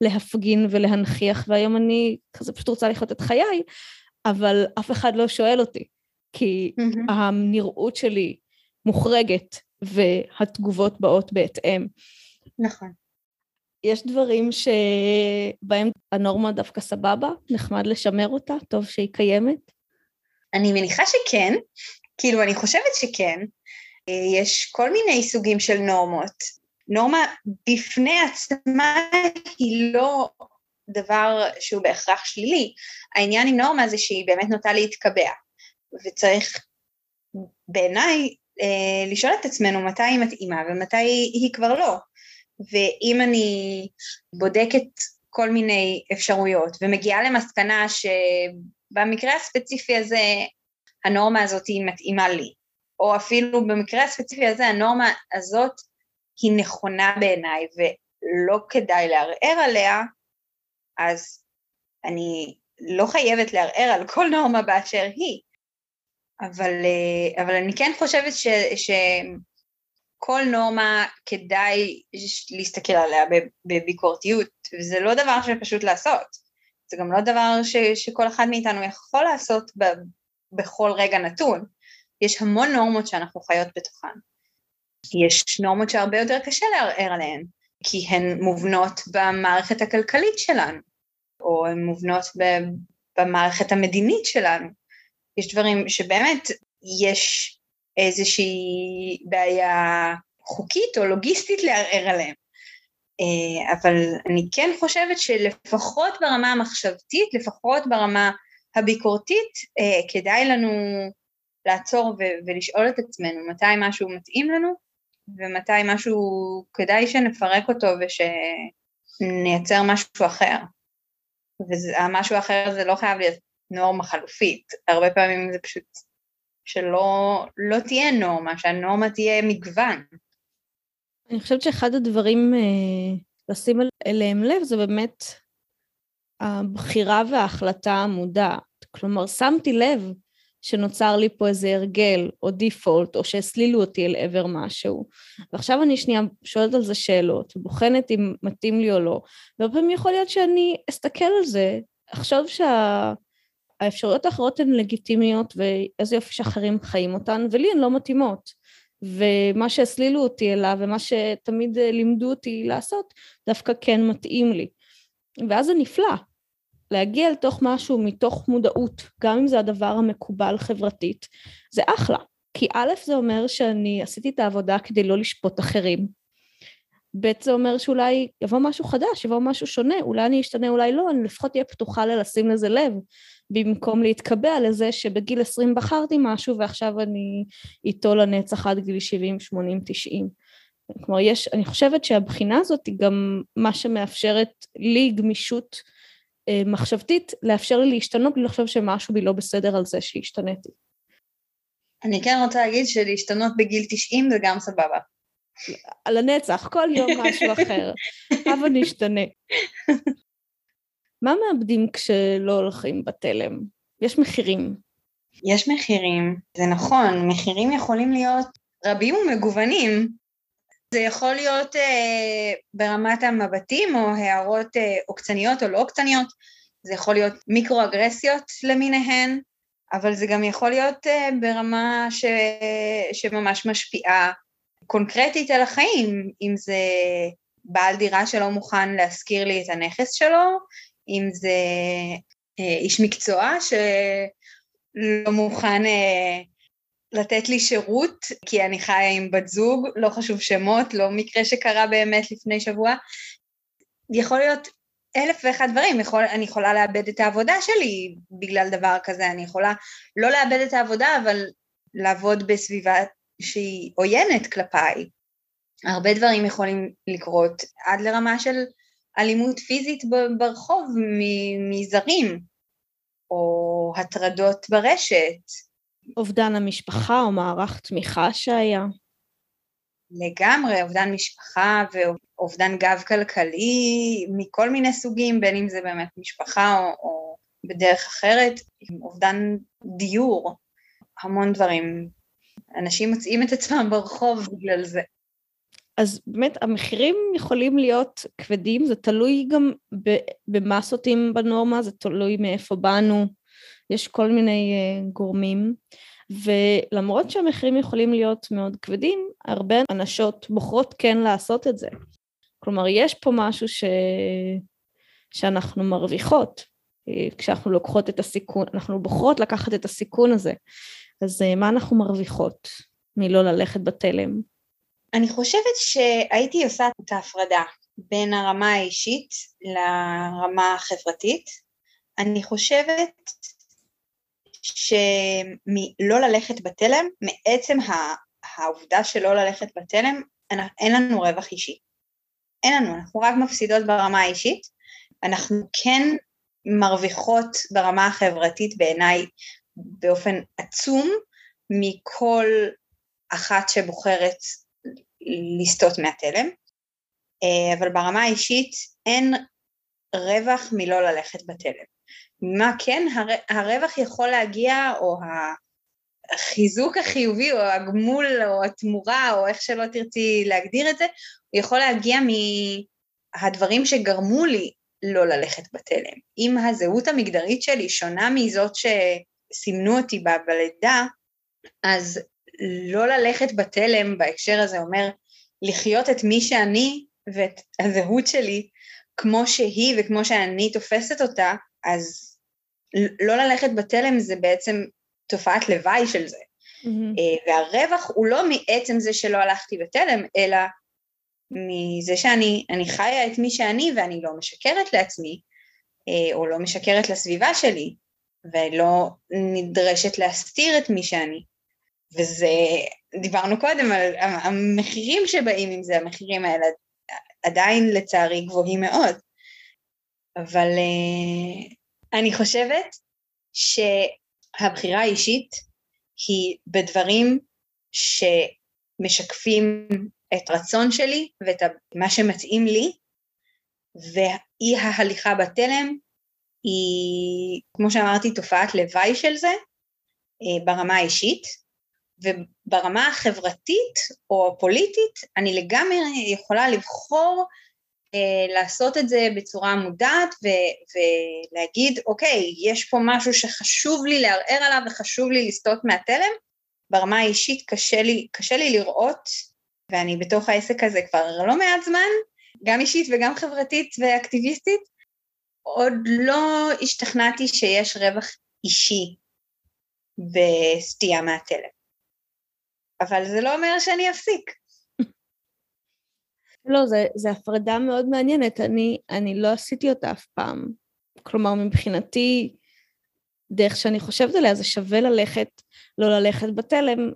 להפגין ולהנכיח, והיום אני כזה פשוט רוצה לחיות את חיי, אבל אף אחד לא שואל אותי, כי mm-hmm. הנראות שלי מוחרגת והתגובות באות בהתאם. נכון. יש דברים שבהם הנורמה דווקא סבבה, נחמד לשמר אותה, טוב שהיא קיימת? אני מניחה שכן, כאילו אני חושבת שכן. יש כל מיני סוגים של נורמות. נורמה בפני עצמה היא לא דבר שהוא בהכרח שלילי. העניין עם נורמה זה שהיא באמת נוטה להתקבע, וצריך בעיניי אה, לשאול את עצמנו מתי היא מתאימה ומתי היא כבר לא. ואם אני בודקת כל מיני אפשרויות ומגיעה למסקנה שבמקרה הספציפי הזה הנורמה הזאת היא מתאימה לי, או אפילו במקרה הספציפי הזה הנורמה הזאת היא נכונה בעיניי ולא כדאי לערער עליה, אז אני לא חייבת לערער על כל נורמה באשר היא, אבל, אה, אבל אני כן חושבת ש, שכל נורמה כדאי להסתכל עליה בביקורתיות, וזה לא דבר שפשוט לעשות. זה גם לא דבר ש, שכל אחד מאיתנו יכול לעשות ב, בכל רגע נתון. יש המון נורמות שאנחנו חיות בתוכן. יש נורמות שהרבה יותר קשה לערער עליהן, כי הן מובנות במערכת הכלכלית שלנו. או הן מובנות במערכת המדינית שלנו. יש דברים שבאמת יש איזושהי בעיה חוקית או לוגיסטית לערער עליהם. אה, אבל אני כן חושבת שלפחות ברמה המחשבתית, לפחות ברמה הביקורתית, אה, כדאי לנו לעצור ולשאול את עצמנו מתי משהו מתאים לנו ומתי משהו כדאי שנפרק אותו ושנייצר משהו אחר. והמשהו אחר זה לא חייב להיות נורמה חלופית, הרבה פעמים זה פשוט שלא לא תהיה נורמה, שהנורמה תהיה מגוון. אני חושבת שאחד הדברים אה, לשים אליהם לב זה באמת הבחירה וההחלטה המודעת. כלומר, שמתי לב שנוצר לי פה איזה הרגל או דיפולט, או שהסלילו אותי אל עבר משהו. ועכשיו אני שנייה שואלת על זה שאלות, ובוחנת אם מתאים לי או לא, והרבה פעמים יכול להיות שאני אסתכל על זה, אחשוב שהאפשרויות האחרות הן לגיטימיות, ואיזה יופי שאחרים חיים אותן, ולי הן לא מתאימות. ומה שהסלילו אותי אליו, ומה שתמיד לימדו אותי לעשות, דווקא כן מתאים לי. ואז זה נפלא, להגיע לתוך משהו מתוך מודעות, גם אם זה הדבר המקובל חברתית, זה אחלה. כי א', זה אומר שאני עשיתי את העבודה כדי לא לשפוט אחרים. ב', זה אומר שאולי יבוא משהו חדש, יבוא משהו שונה, אולי אני אשתנה, אולי לא, אני לפחות אהיה פתוחה ללשים לזה לב, במקום להתקבע לזה שבגיל 20 בחרתי משהו ועכשיו אני איתו לנצח עד גיל 70, 80, 90. כלומר, יש, אני חושבת שהבחינה הזאת היא גם מה שמאפשרת לי גמישות אה, מחשבתית לאפשר לי להשתנות בלי לחשוב שמשהו בי לא בסדר על זה שהשתניתי. אני כן רוצה להגיד שלהשתנות בגיל 90 זה גם סבבה. על הנצח, כל יום משהו אחר. הבה נשתנה. מה מאבדים כשלא הולכים בתלם? יש מחירים. יש מחירים, זה נכון, מחירים יכולים להיות רבים ומגוונים. זה יכול להיות אה, ברמת המבטים או הערות אה, עוקצניות או לא עוקצניות, זה יכול להיות מיקרו-אגרסיות למיניהן, אבל זה גם יכול להיות אה, ברמה ש... שממש משפיעה קונקרטית על החיים, אם זה בעל דירה שלא מוכן להשכיר לי את הנכס שלו, אם זה אה, איש מקצוע שלא מוכן אה, לתת לי שירות, כי אני חיה עם בת זוג, לא חשוב שמות, לא מקרה שקרה באמת לפני שבוע. יכול להיות אלף ואחד דברים, יכול, אני יכולה לאבד את העבודה שלי בגלל דבר כזה, אני יכולה לא לאבד את העבודה, אבל לעבוד בסביבה שהיא עוינת כלפיי. הרבה דברים יכולים לקרות, עד לרמה של אלימות פיזית ברחוב מזרים, או הטרדות ברשת, אובדן המשפחה או מערך תמיכה שהיה? לגמרי, אובדן משפחה ואובדן גב כלכלי מכל מיני סוגים, בין אם זה באמת משפחה או, או בדרך אחרת, אובדן דיור, המון דברים. אנשים מוצאים את עצמם ברחוב בגלל זה. אז באמת המחירים יכולים להיות כבדים, זה תלוי גם במה סוטים בנורמה, זה תלוי מאיפה באנו, יש כל מיני uh, גורמים, ולמרות שהמחירים יכולים להיות מאוד כבדים, הרבה אנשות בוחרות כן לעשות את זה. כלומר, יש פה משהו ש... שאנחנו מרוויחות, אה, כשאנחנו לוקחות את הסיכון, אנחנו בוחרות לקחת את הסיכון הזה. אז uh, מה אנחנו מרוויחות מלא ללכת בתלם? אני חושבת שהייתי עושה את ההפרדה בין הרמה האישית לרמה החברתית. אני חושבת שמלא ללכת בתלם, מעצם העובדה שלא ללכת בתלם, אין לנו רווח אישי. אין לנו, אנחנו רק מפסידות ברמה האישית, אנחנו כן מרוויחות ברמה החברתית בעיניי באופן עצום מכל אחת שבוחרת לסטות מהתלם, אה, אבל ברמה האישית אין רווח מלא ללכת בתלם. מה כן הר, הרווח יכול להגיע, או החיזוק החיובי, או הגמול, או התמורה, או איך שלא תרצי להגדיר את זה, הוא יכול להגיע מהדברים שגרמו לי לא ללכת בתלם. אם הזהות המגדרית שלי שונה מזאת שסימנו אותי בה בלידה, אז לא ללכת בתלם בהקשר הזה אומר לחיות את מי שאני ואת הזהות שלי כמו שהיא וכמו שאני תופסת אותה, אז לא ללכת בתלם זה בעצם תופעת לוואי של זה. Mm-hmm. והרווח הוא לא מעצם זה שלא הלכתי בתלם, אלא מזה שאני חיה את מי שאני ואני לא משקרת לעצמי, אה, או לא משקרת לסביבה שלי, ולא נדרשת להסתיר את מי שאני. וזה, דיברנו קודם על המחירים שבאים עם זה, המחירים האלה עדיין לצערי גבוהים מאוד. אבל uh, אני חושבת שהבחירה האישית היא בדברים שמשקפים את רצון שלי ואת מה שמתאים לי, ואי ההליכה בתלם היא, כמו שאמרתי, תופעת לוואי של זה אה, ברמה האישית, וברמה החברתית או הפוליטית אני לגמרי יכולה לבחור אה, לעשות את זה בצורה מודעת ו- ולהגיד, אוקיי, יש פה משהו שחשוב לי לערער עליו וחשוב לי לסטות מהתלם. ברמה האישית קשה לי, קשה לי לראות, ואני בתוך העסק הזה כבר לא מעט זמן, גם אישית וגם חברתית ואקטיביסטית, עוד לא השתכנעתי שיש רווח אישי בסטייה מהתלם. אבל זה לא אומר שאני אפסיק. לא, זו הפרדה מאוד מעניינת, אני, אני לא עשיתי אותה אף פעם. כלומר, מבחינתי, דרך שאני חושבת עליה, זה שווה ללכת, לא ללכת בתלם,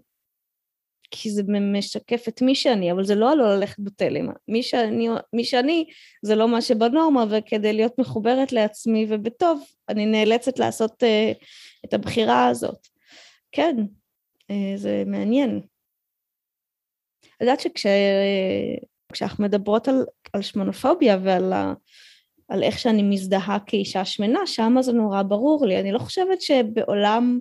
כי זה משקף את מי שאני, אבל זה לא הלא ללכת בתלם. מי שאני, מי שאני זה לא מה שבנורמה, וכדי להיות מחוברת לעצמי ובטוב, אני נאלצת לעשות uh, את הבחירה הזאת. כן, uh, זה מעניין. את יודעת שכש... כשאנחנו מדברות על, על שמונופוביה ועל ה, על איך שאני מזדהה כאישה שמנה, שם זה נורא ברור לי. אני לא חושבת שבעולם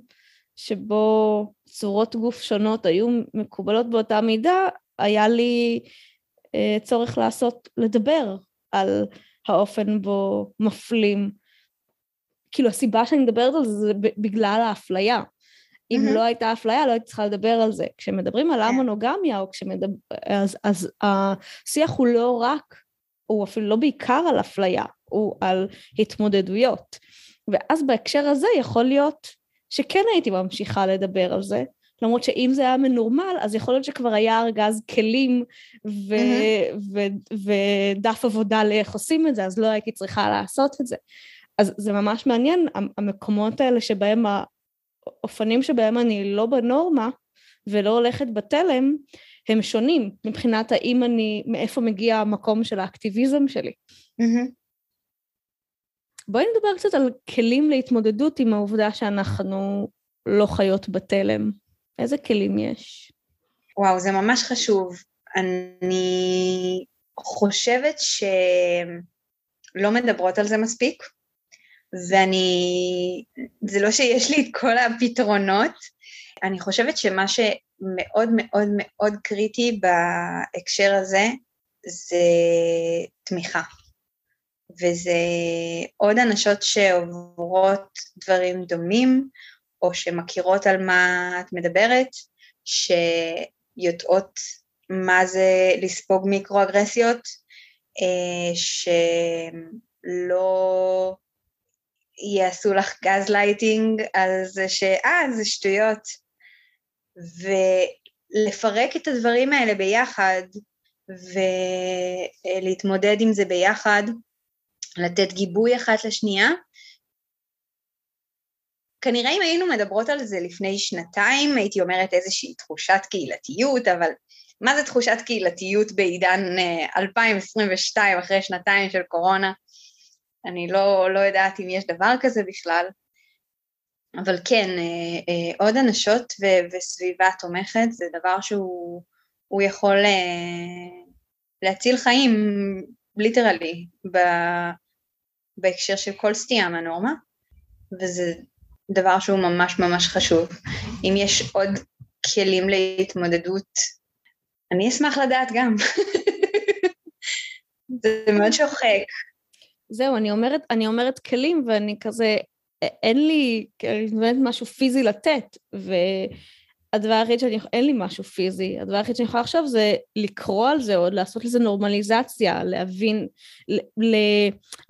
שבו צורות גוף שונות היו מקובלות באותה מידה, היה לי אה, צורך לעשות, לדבר על האופן בו מפלים. כאילו הסיבה שאני מדברת על זה זה בגלל האפליה. אם mm-hmm. לא הייתה אפליה, לא הייתי צריכה לדבר על זה. כשמדברים על כן. המונוגמיה, או כשמדבר... אז, אז השיח הוא לא רק, הוא אפילו לא בעיקר על אפליה, הוא על התמודדויות. ואז בהקשר הזה יכול להיות שכן הייתי ממשיכה לדבר על זה, למרות שאם זה היה מנורמל, אז יכול להיות שכבר היה ארגז כלים ו- mm-hmm. ו- ודף עבודה לאיך עושים את זה, אז לא הייתי צריכה לעשות את זה. אז זה ממש מעניין, המקומות האלה שבהם האופנים שבהם אני לא בנורמה ולא הולכת בתלם, הם שונים מבחינת האם אני, מאיפה מגיע המקום של האקטיביזם שלי. Mm-hmm. בואי נדבר קצת על כלים להתמודדות עם העובדה שאנחנו לא חיות בתלם. איזה כלים יש? וואו, זה ממש חשוב. אני חושבת שלא מדברות על זה מספיק. ואני, זה לא שיש לי את כל הפתרונות, אני חושבת שמה שמאוד מאוד מאוד קריטי בהקשר הזה זה תמיכה. וזה עוד אנשות שעוברות דברים דומים, או שמכירות על מה את מדברת, שיודעות מה זה לספוג מיקרואגרסיות, אה, שלא יעשו לך גז לייטינג על זה שאה, זה שטויות. ולפרק את הדברים האלה ביחד, ולהתמודד עם זה ביחד, לתת גיבוי אחת לשנייה. כנראה אם היינו מדברות על זה לפני שנתיים, הייתי אומרת איזושהי תחושת קהילתיות, אבל מה זה תחושת קהילתיות בעידן 2022 אה, אחרי שנתיים של קורונה? אני לא, לא יודעת אם יש דבר כזה בכלל, אבל כן, אה, אה, עוד אנשות ו- וסביבה תומכת זה דבר שהוא יכול אה, להציל חיים ליטרלי בהקשר של כל סטייה מהנורמה, וזה דבר שהוא ממש ממש חשוב. אם יש עוד כלים להתמודדות, אני אשמח לדעת גם. זה מאוד שוחק. זהו, אני אומרת, אני אומרת כלים ואני כזה, אין לי באמת משהו פיזי לתת, והדבר היחיד שאני, אין לי משהו פיזי, הדבר היחיד שאני יכולה לחשוב זה לקרוא על זה עוד, לעשות לזה נורמליזציה, להבין, ל,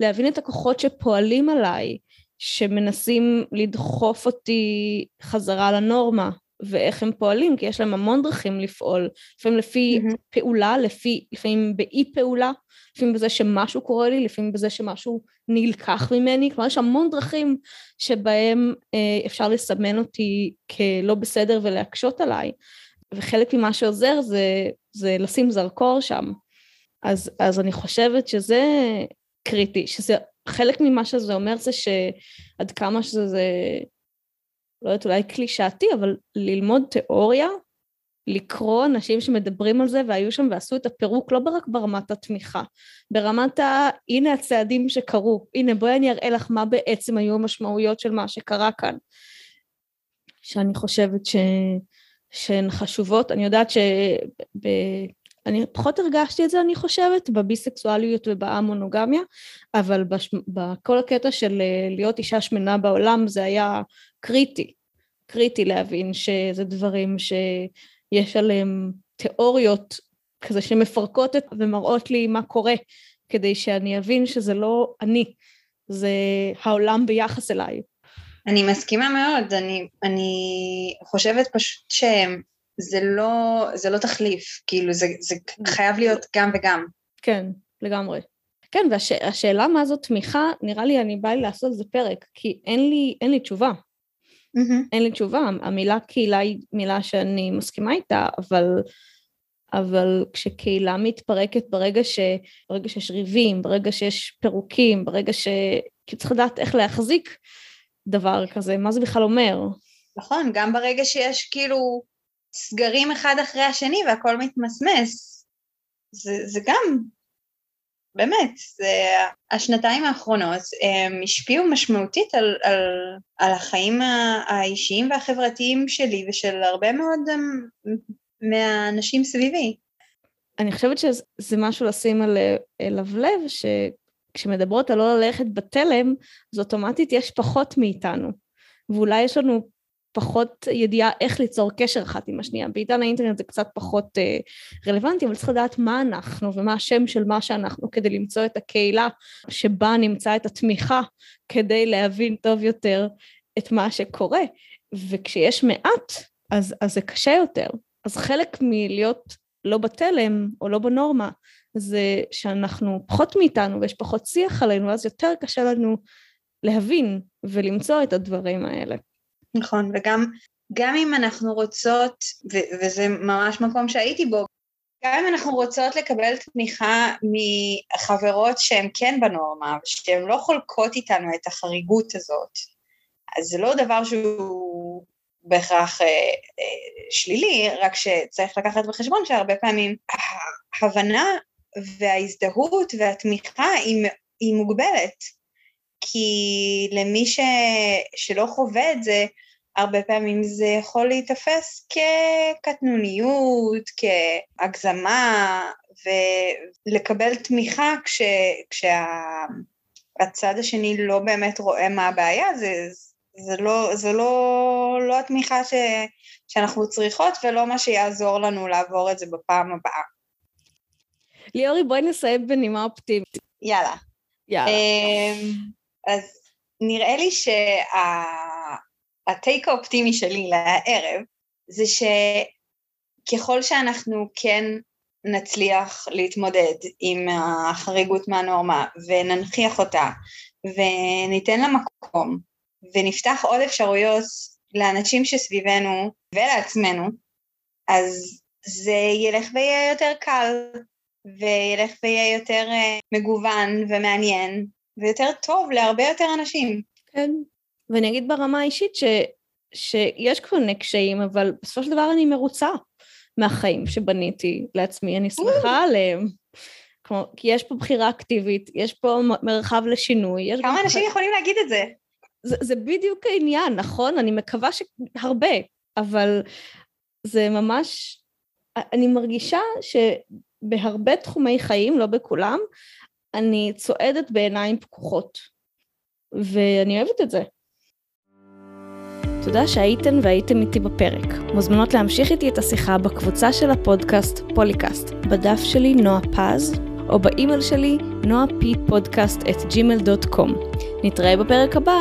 להבין את הכוחות שפועלים עליי, שמנסים לדחוף אותי חזרה לנורמה, ואיך הם פועלים, כי יש להם המון דרכים לפעול, לפעמים לפי mm-hmm. פעולה, לפי, לפעמים באי פעולה, לפעמים בזה שמשהו קורה לי, לפעמים בזה שמשהו נלקח ממני, כלומר יש המון דרכים שבהם אה, אפשר לסמן אותי כלא בסדר ולהקשות עליי, וחלק ממה שעוזר זה, זה לשים זרקור שם. אז, אז אני חושבת שזה קריטי, שזה חלק ממה שזה אומר זה שעד כמה שזה, לא יודעת, אולי קלישאתי, אבל ללמוד תיאוריה, לקרוא אנשים שמדברים על זה והיו שם ועשו את הפירוק לא רק ברמת התמיכה, ברמת ה... הנה הצעדים שקרו, הנה בואי אני אראה לך מה בעצם היו המשמעויות של מה שקרה כאן. שאני חושבת ש... שהן חשובות, אני יודעת שב... אני פחות הרגשתי את זה, אני חושבת, בביסקסואליות ובאמונוגמיה, אבל בש... בכל הקטע של אה, להיות אישה שמנה בעולם זה היה קריטי, קריטי להבין שזה דברים שיש עליהם תיאוריות כזה שמפרקות את ומראות לי מה קורה, כדי שאני אבין שזה לא אני, זה העולם ביחס אליי. אני מסכימה מאוד, אני, אני חושבת פשוט שהם זה לא, זה לא תחליף, כאילו זה, זה חייב להיות גם וגם. כן, לגמרי. כן, והשאלה והש, מה זאת תמיכה, נראה לי אני באה לעשות על זה פרק, כי אין לי, אין לי תשובה. Mm-hmm. אין לי תשובה, המילה קהילה היא מילה שאני מסכימה איתה, אבל, אבל כשקהילה מתפרקת ברגע, ש, ברגע שיש ריבים, ברגע שיש פירוקים, ברגע ש... כי צריך לדעת איך להחזיק דבר כזה, מה זה בכלל אומר? נכון, גם ברגע שיש כאילו סגרים אחד אחרי השני והכל מתמסמס. זה, זה גם, באמת, זה, השנתיים האחרונות הם השפיעו משמעותית על, על, על החיים האישיים והחברתיים שלי ושל הרבה מאוד מהאנשים סביבי. אני חושבת שזה משהו לשים אליו לב, שכשמדברות על לא ללכת בתלם, אז אוטומטית יש פחות מאיתנו. ואולי יש לנו פחות ידיעה איך ליצור קשר אחת עם השנייה. בעידן האינטרנט זה קצת פחות אה, רלוונטי, אבל צריך לדעת מה אנחנו ומה השם של מה שאנחנו כדי למצוא את הקהילה שבה נמצא את התמיכה כדי להבין טוב יותר את מה שקורה. וכשיש מעט, אז, אז זה קשה יותר. אז חלק מלהיות לא בתלם או לא בנורמה, זה שאנחנו פחות מאיתנו ויש פחות שיח עלינו, אז יותר קשה לנו להבין ולמצוא את הדברים האלה. נכון, וגם גם אם אנחנו רוצות, ו- וזה ממש מקום שהייתי בו, גם אם אנחנו רוצות לקבל תמיכה מחברות שהן כן בנורמה, שהן לא חולקות איתנו את החריגות הזאת, אז זה לא דבר שהוא בהכרח אה, אה, שלילי, רק שצריך לקחת בחשבון שהרבה פעמים ההבנה וההזדהות והתמיכה היא, היא מוגבלת. כי למי ש, שלא חווה את זה, הרבה פעמים זה יכול להיתפס כקטנוניות, כהגזמה, ולקבל תמיכה כש, כשהצד השני לא באמת רואה מה הבעיה, זה, זה, לא, זה לא, לא התמיכה ש, שאנחנו צריכות ולא מה שיעזור לנו לעבור את זה בפעם הבאה. ליאורי, בואי נסיים בנימה אופטימית. יאללה. יאללה. אז נראה לי שהטייק האופטימי שלי לערב זה שככל שאנחנו כן נצליח להתמודד עם החריגות מהנורמה וננכיח אותה וניתן לה מקום ונפתח עוד אפשרויות לאנשים שסביבנו ולעצמנו, אז זה ילך ויהיה יותר קל וילך ויהיה יותר אה, מגוון ומעניין ויותר טוב להרבה יותר אנשים. כן, ואני אגיד ברמה האישית ש, שיש כל מיני קשיים, אבל בסופו של דבר אני מרוצה מהחיים שבניתי לעצמי, אני שמחה עליהם. כמו, כי יש פה בחירה אקטיבית, יש פה מרחב לשינוי. כמה אנשים. יכולים להגיד את זה? זה? זה בדיוק העניין, נכון? אני מקווה שהרבה, אבל זה ממש... אני מרגישה שבהרבה תחומי חיים, לא בכולם, אני צועדת בעיניים פקוחות, ואני אוהבת את זה. תודה שהייתן והייתם איתי בפרק. מוזמנות להמשיך איתי את השיחה בקבוצה של הפודקאסט פוליקאסט, בדף שלי נועה פז, או באימייל שלי נועה פי פודקאסט את gmail.com. נתראה בפרק הבא.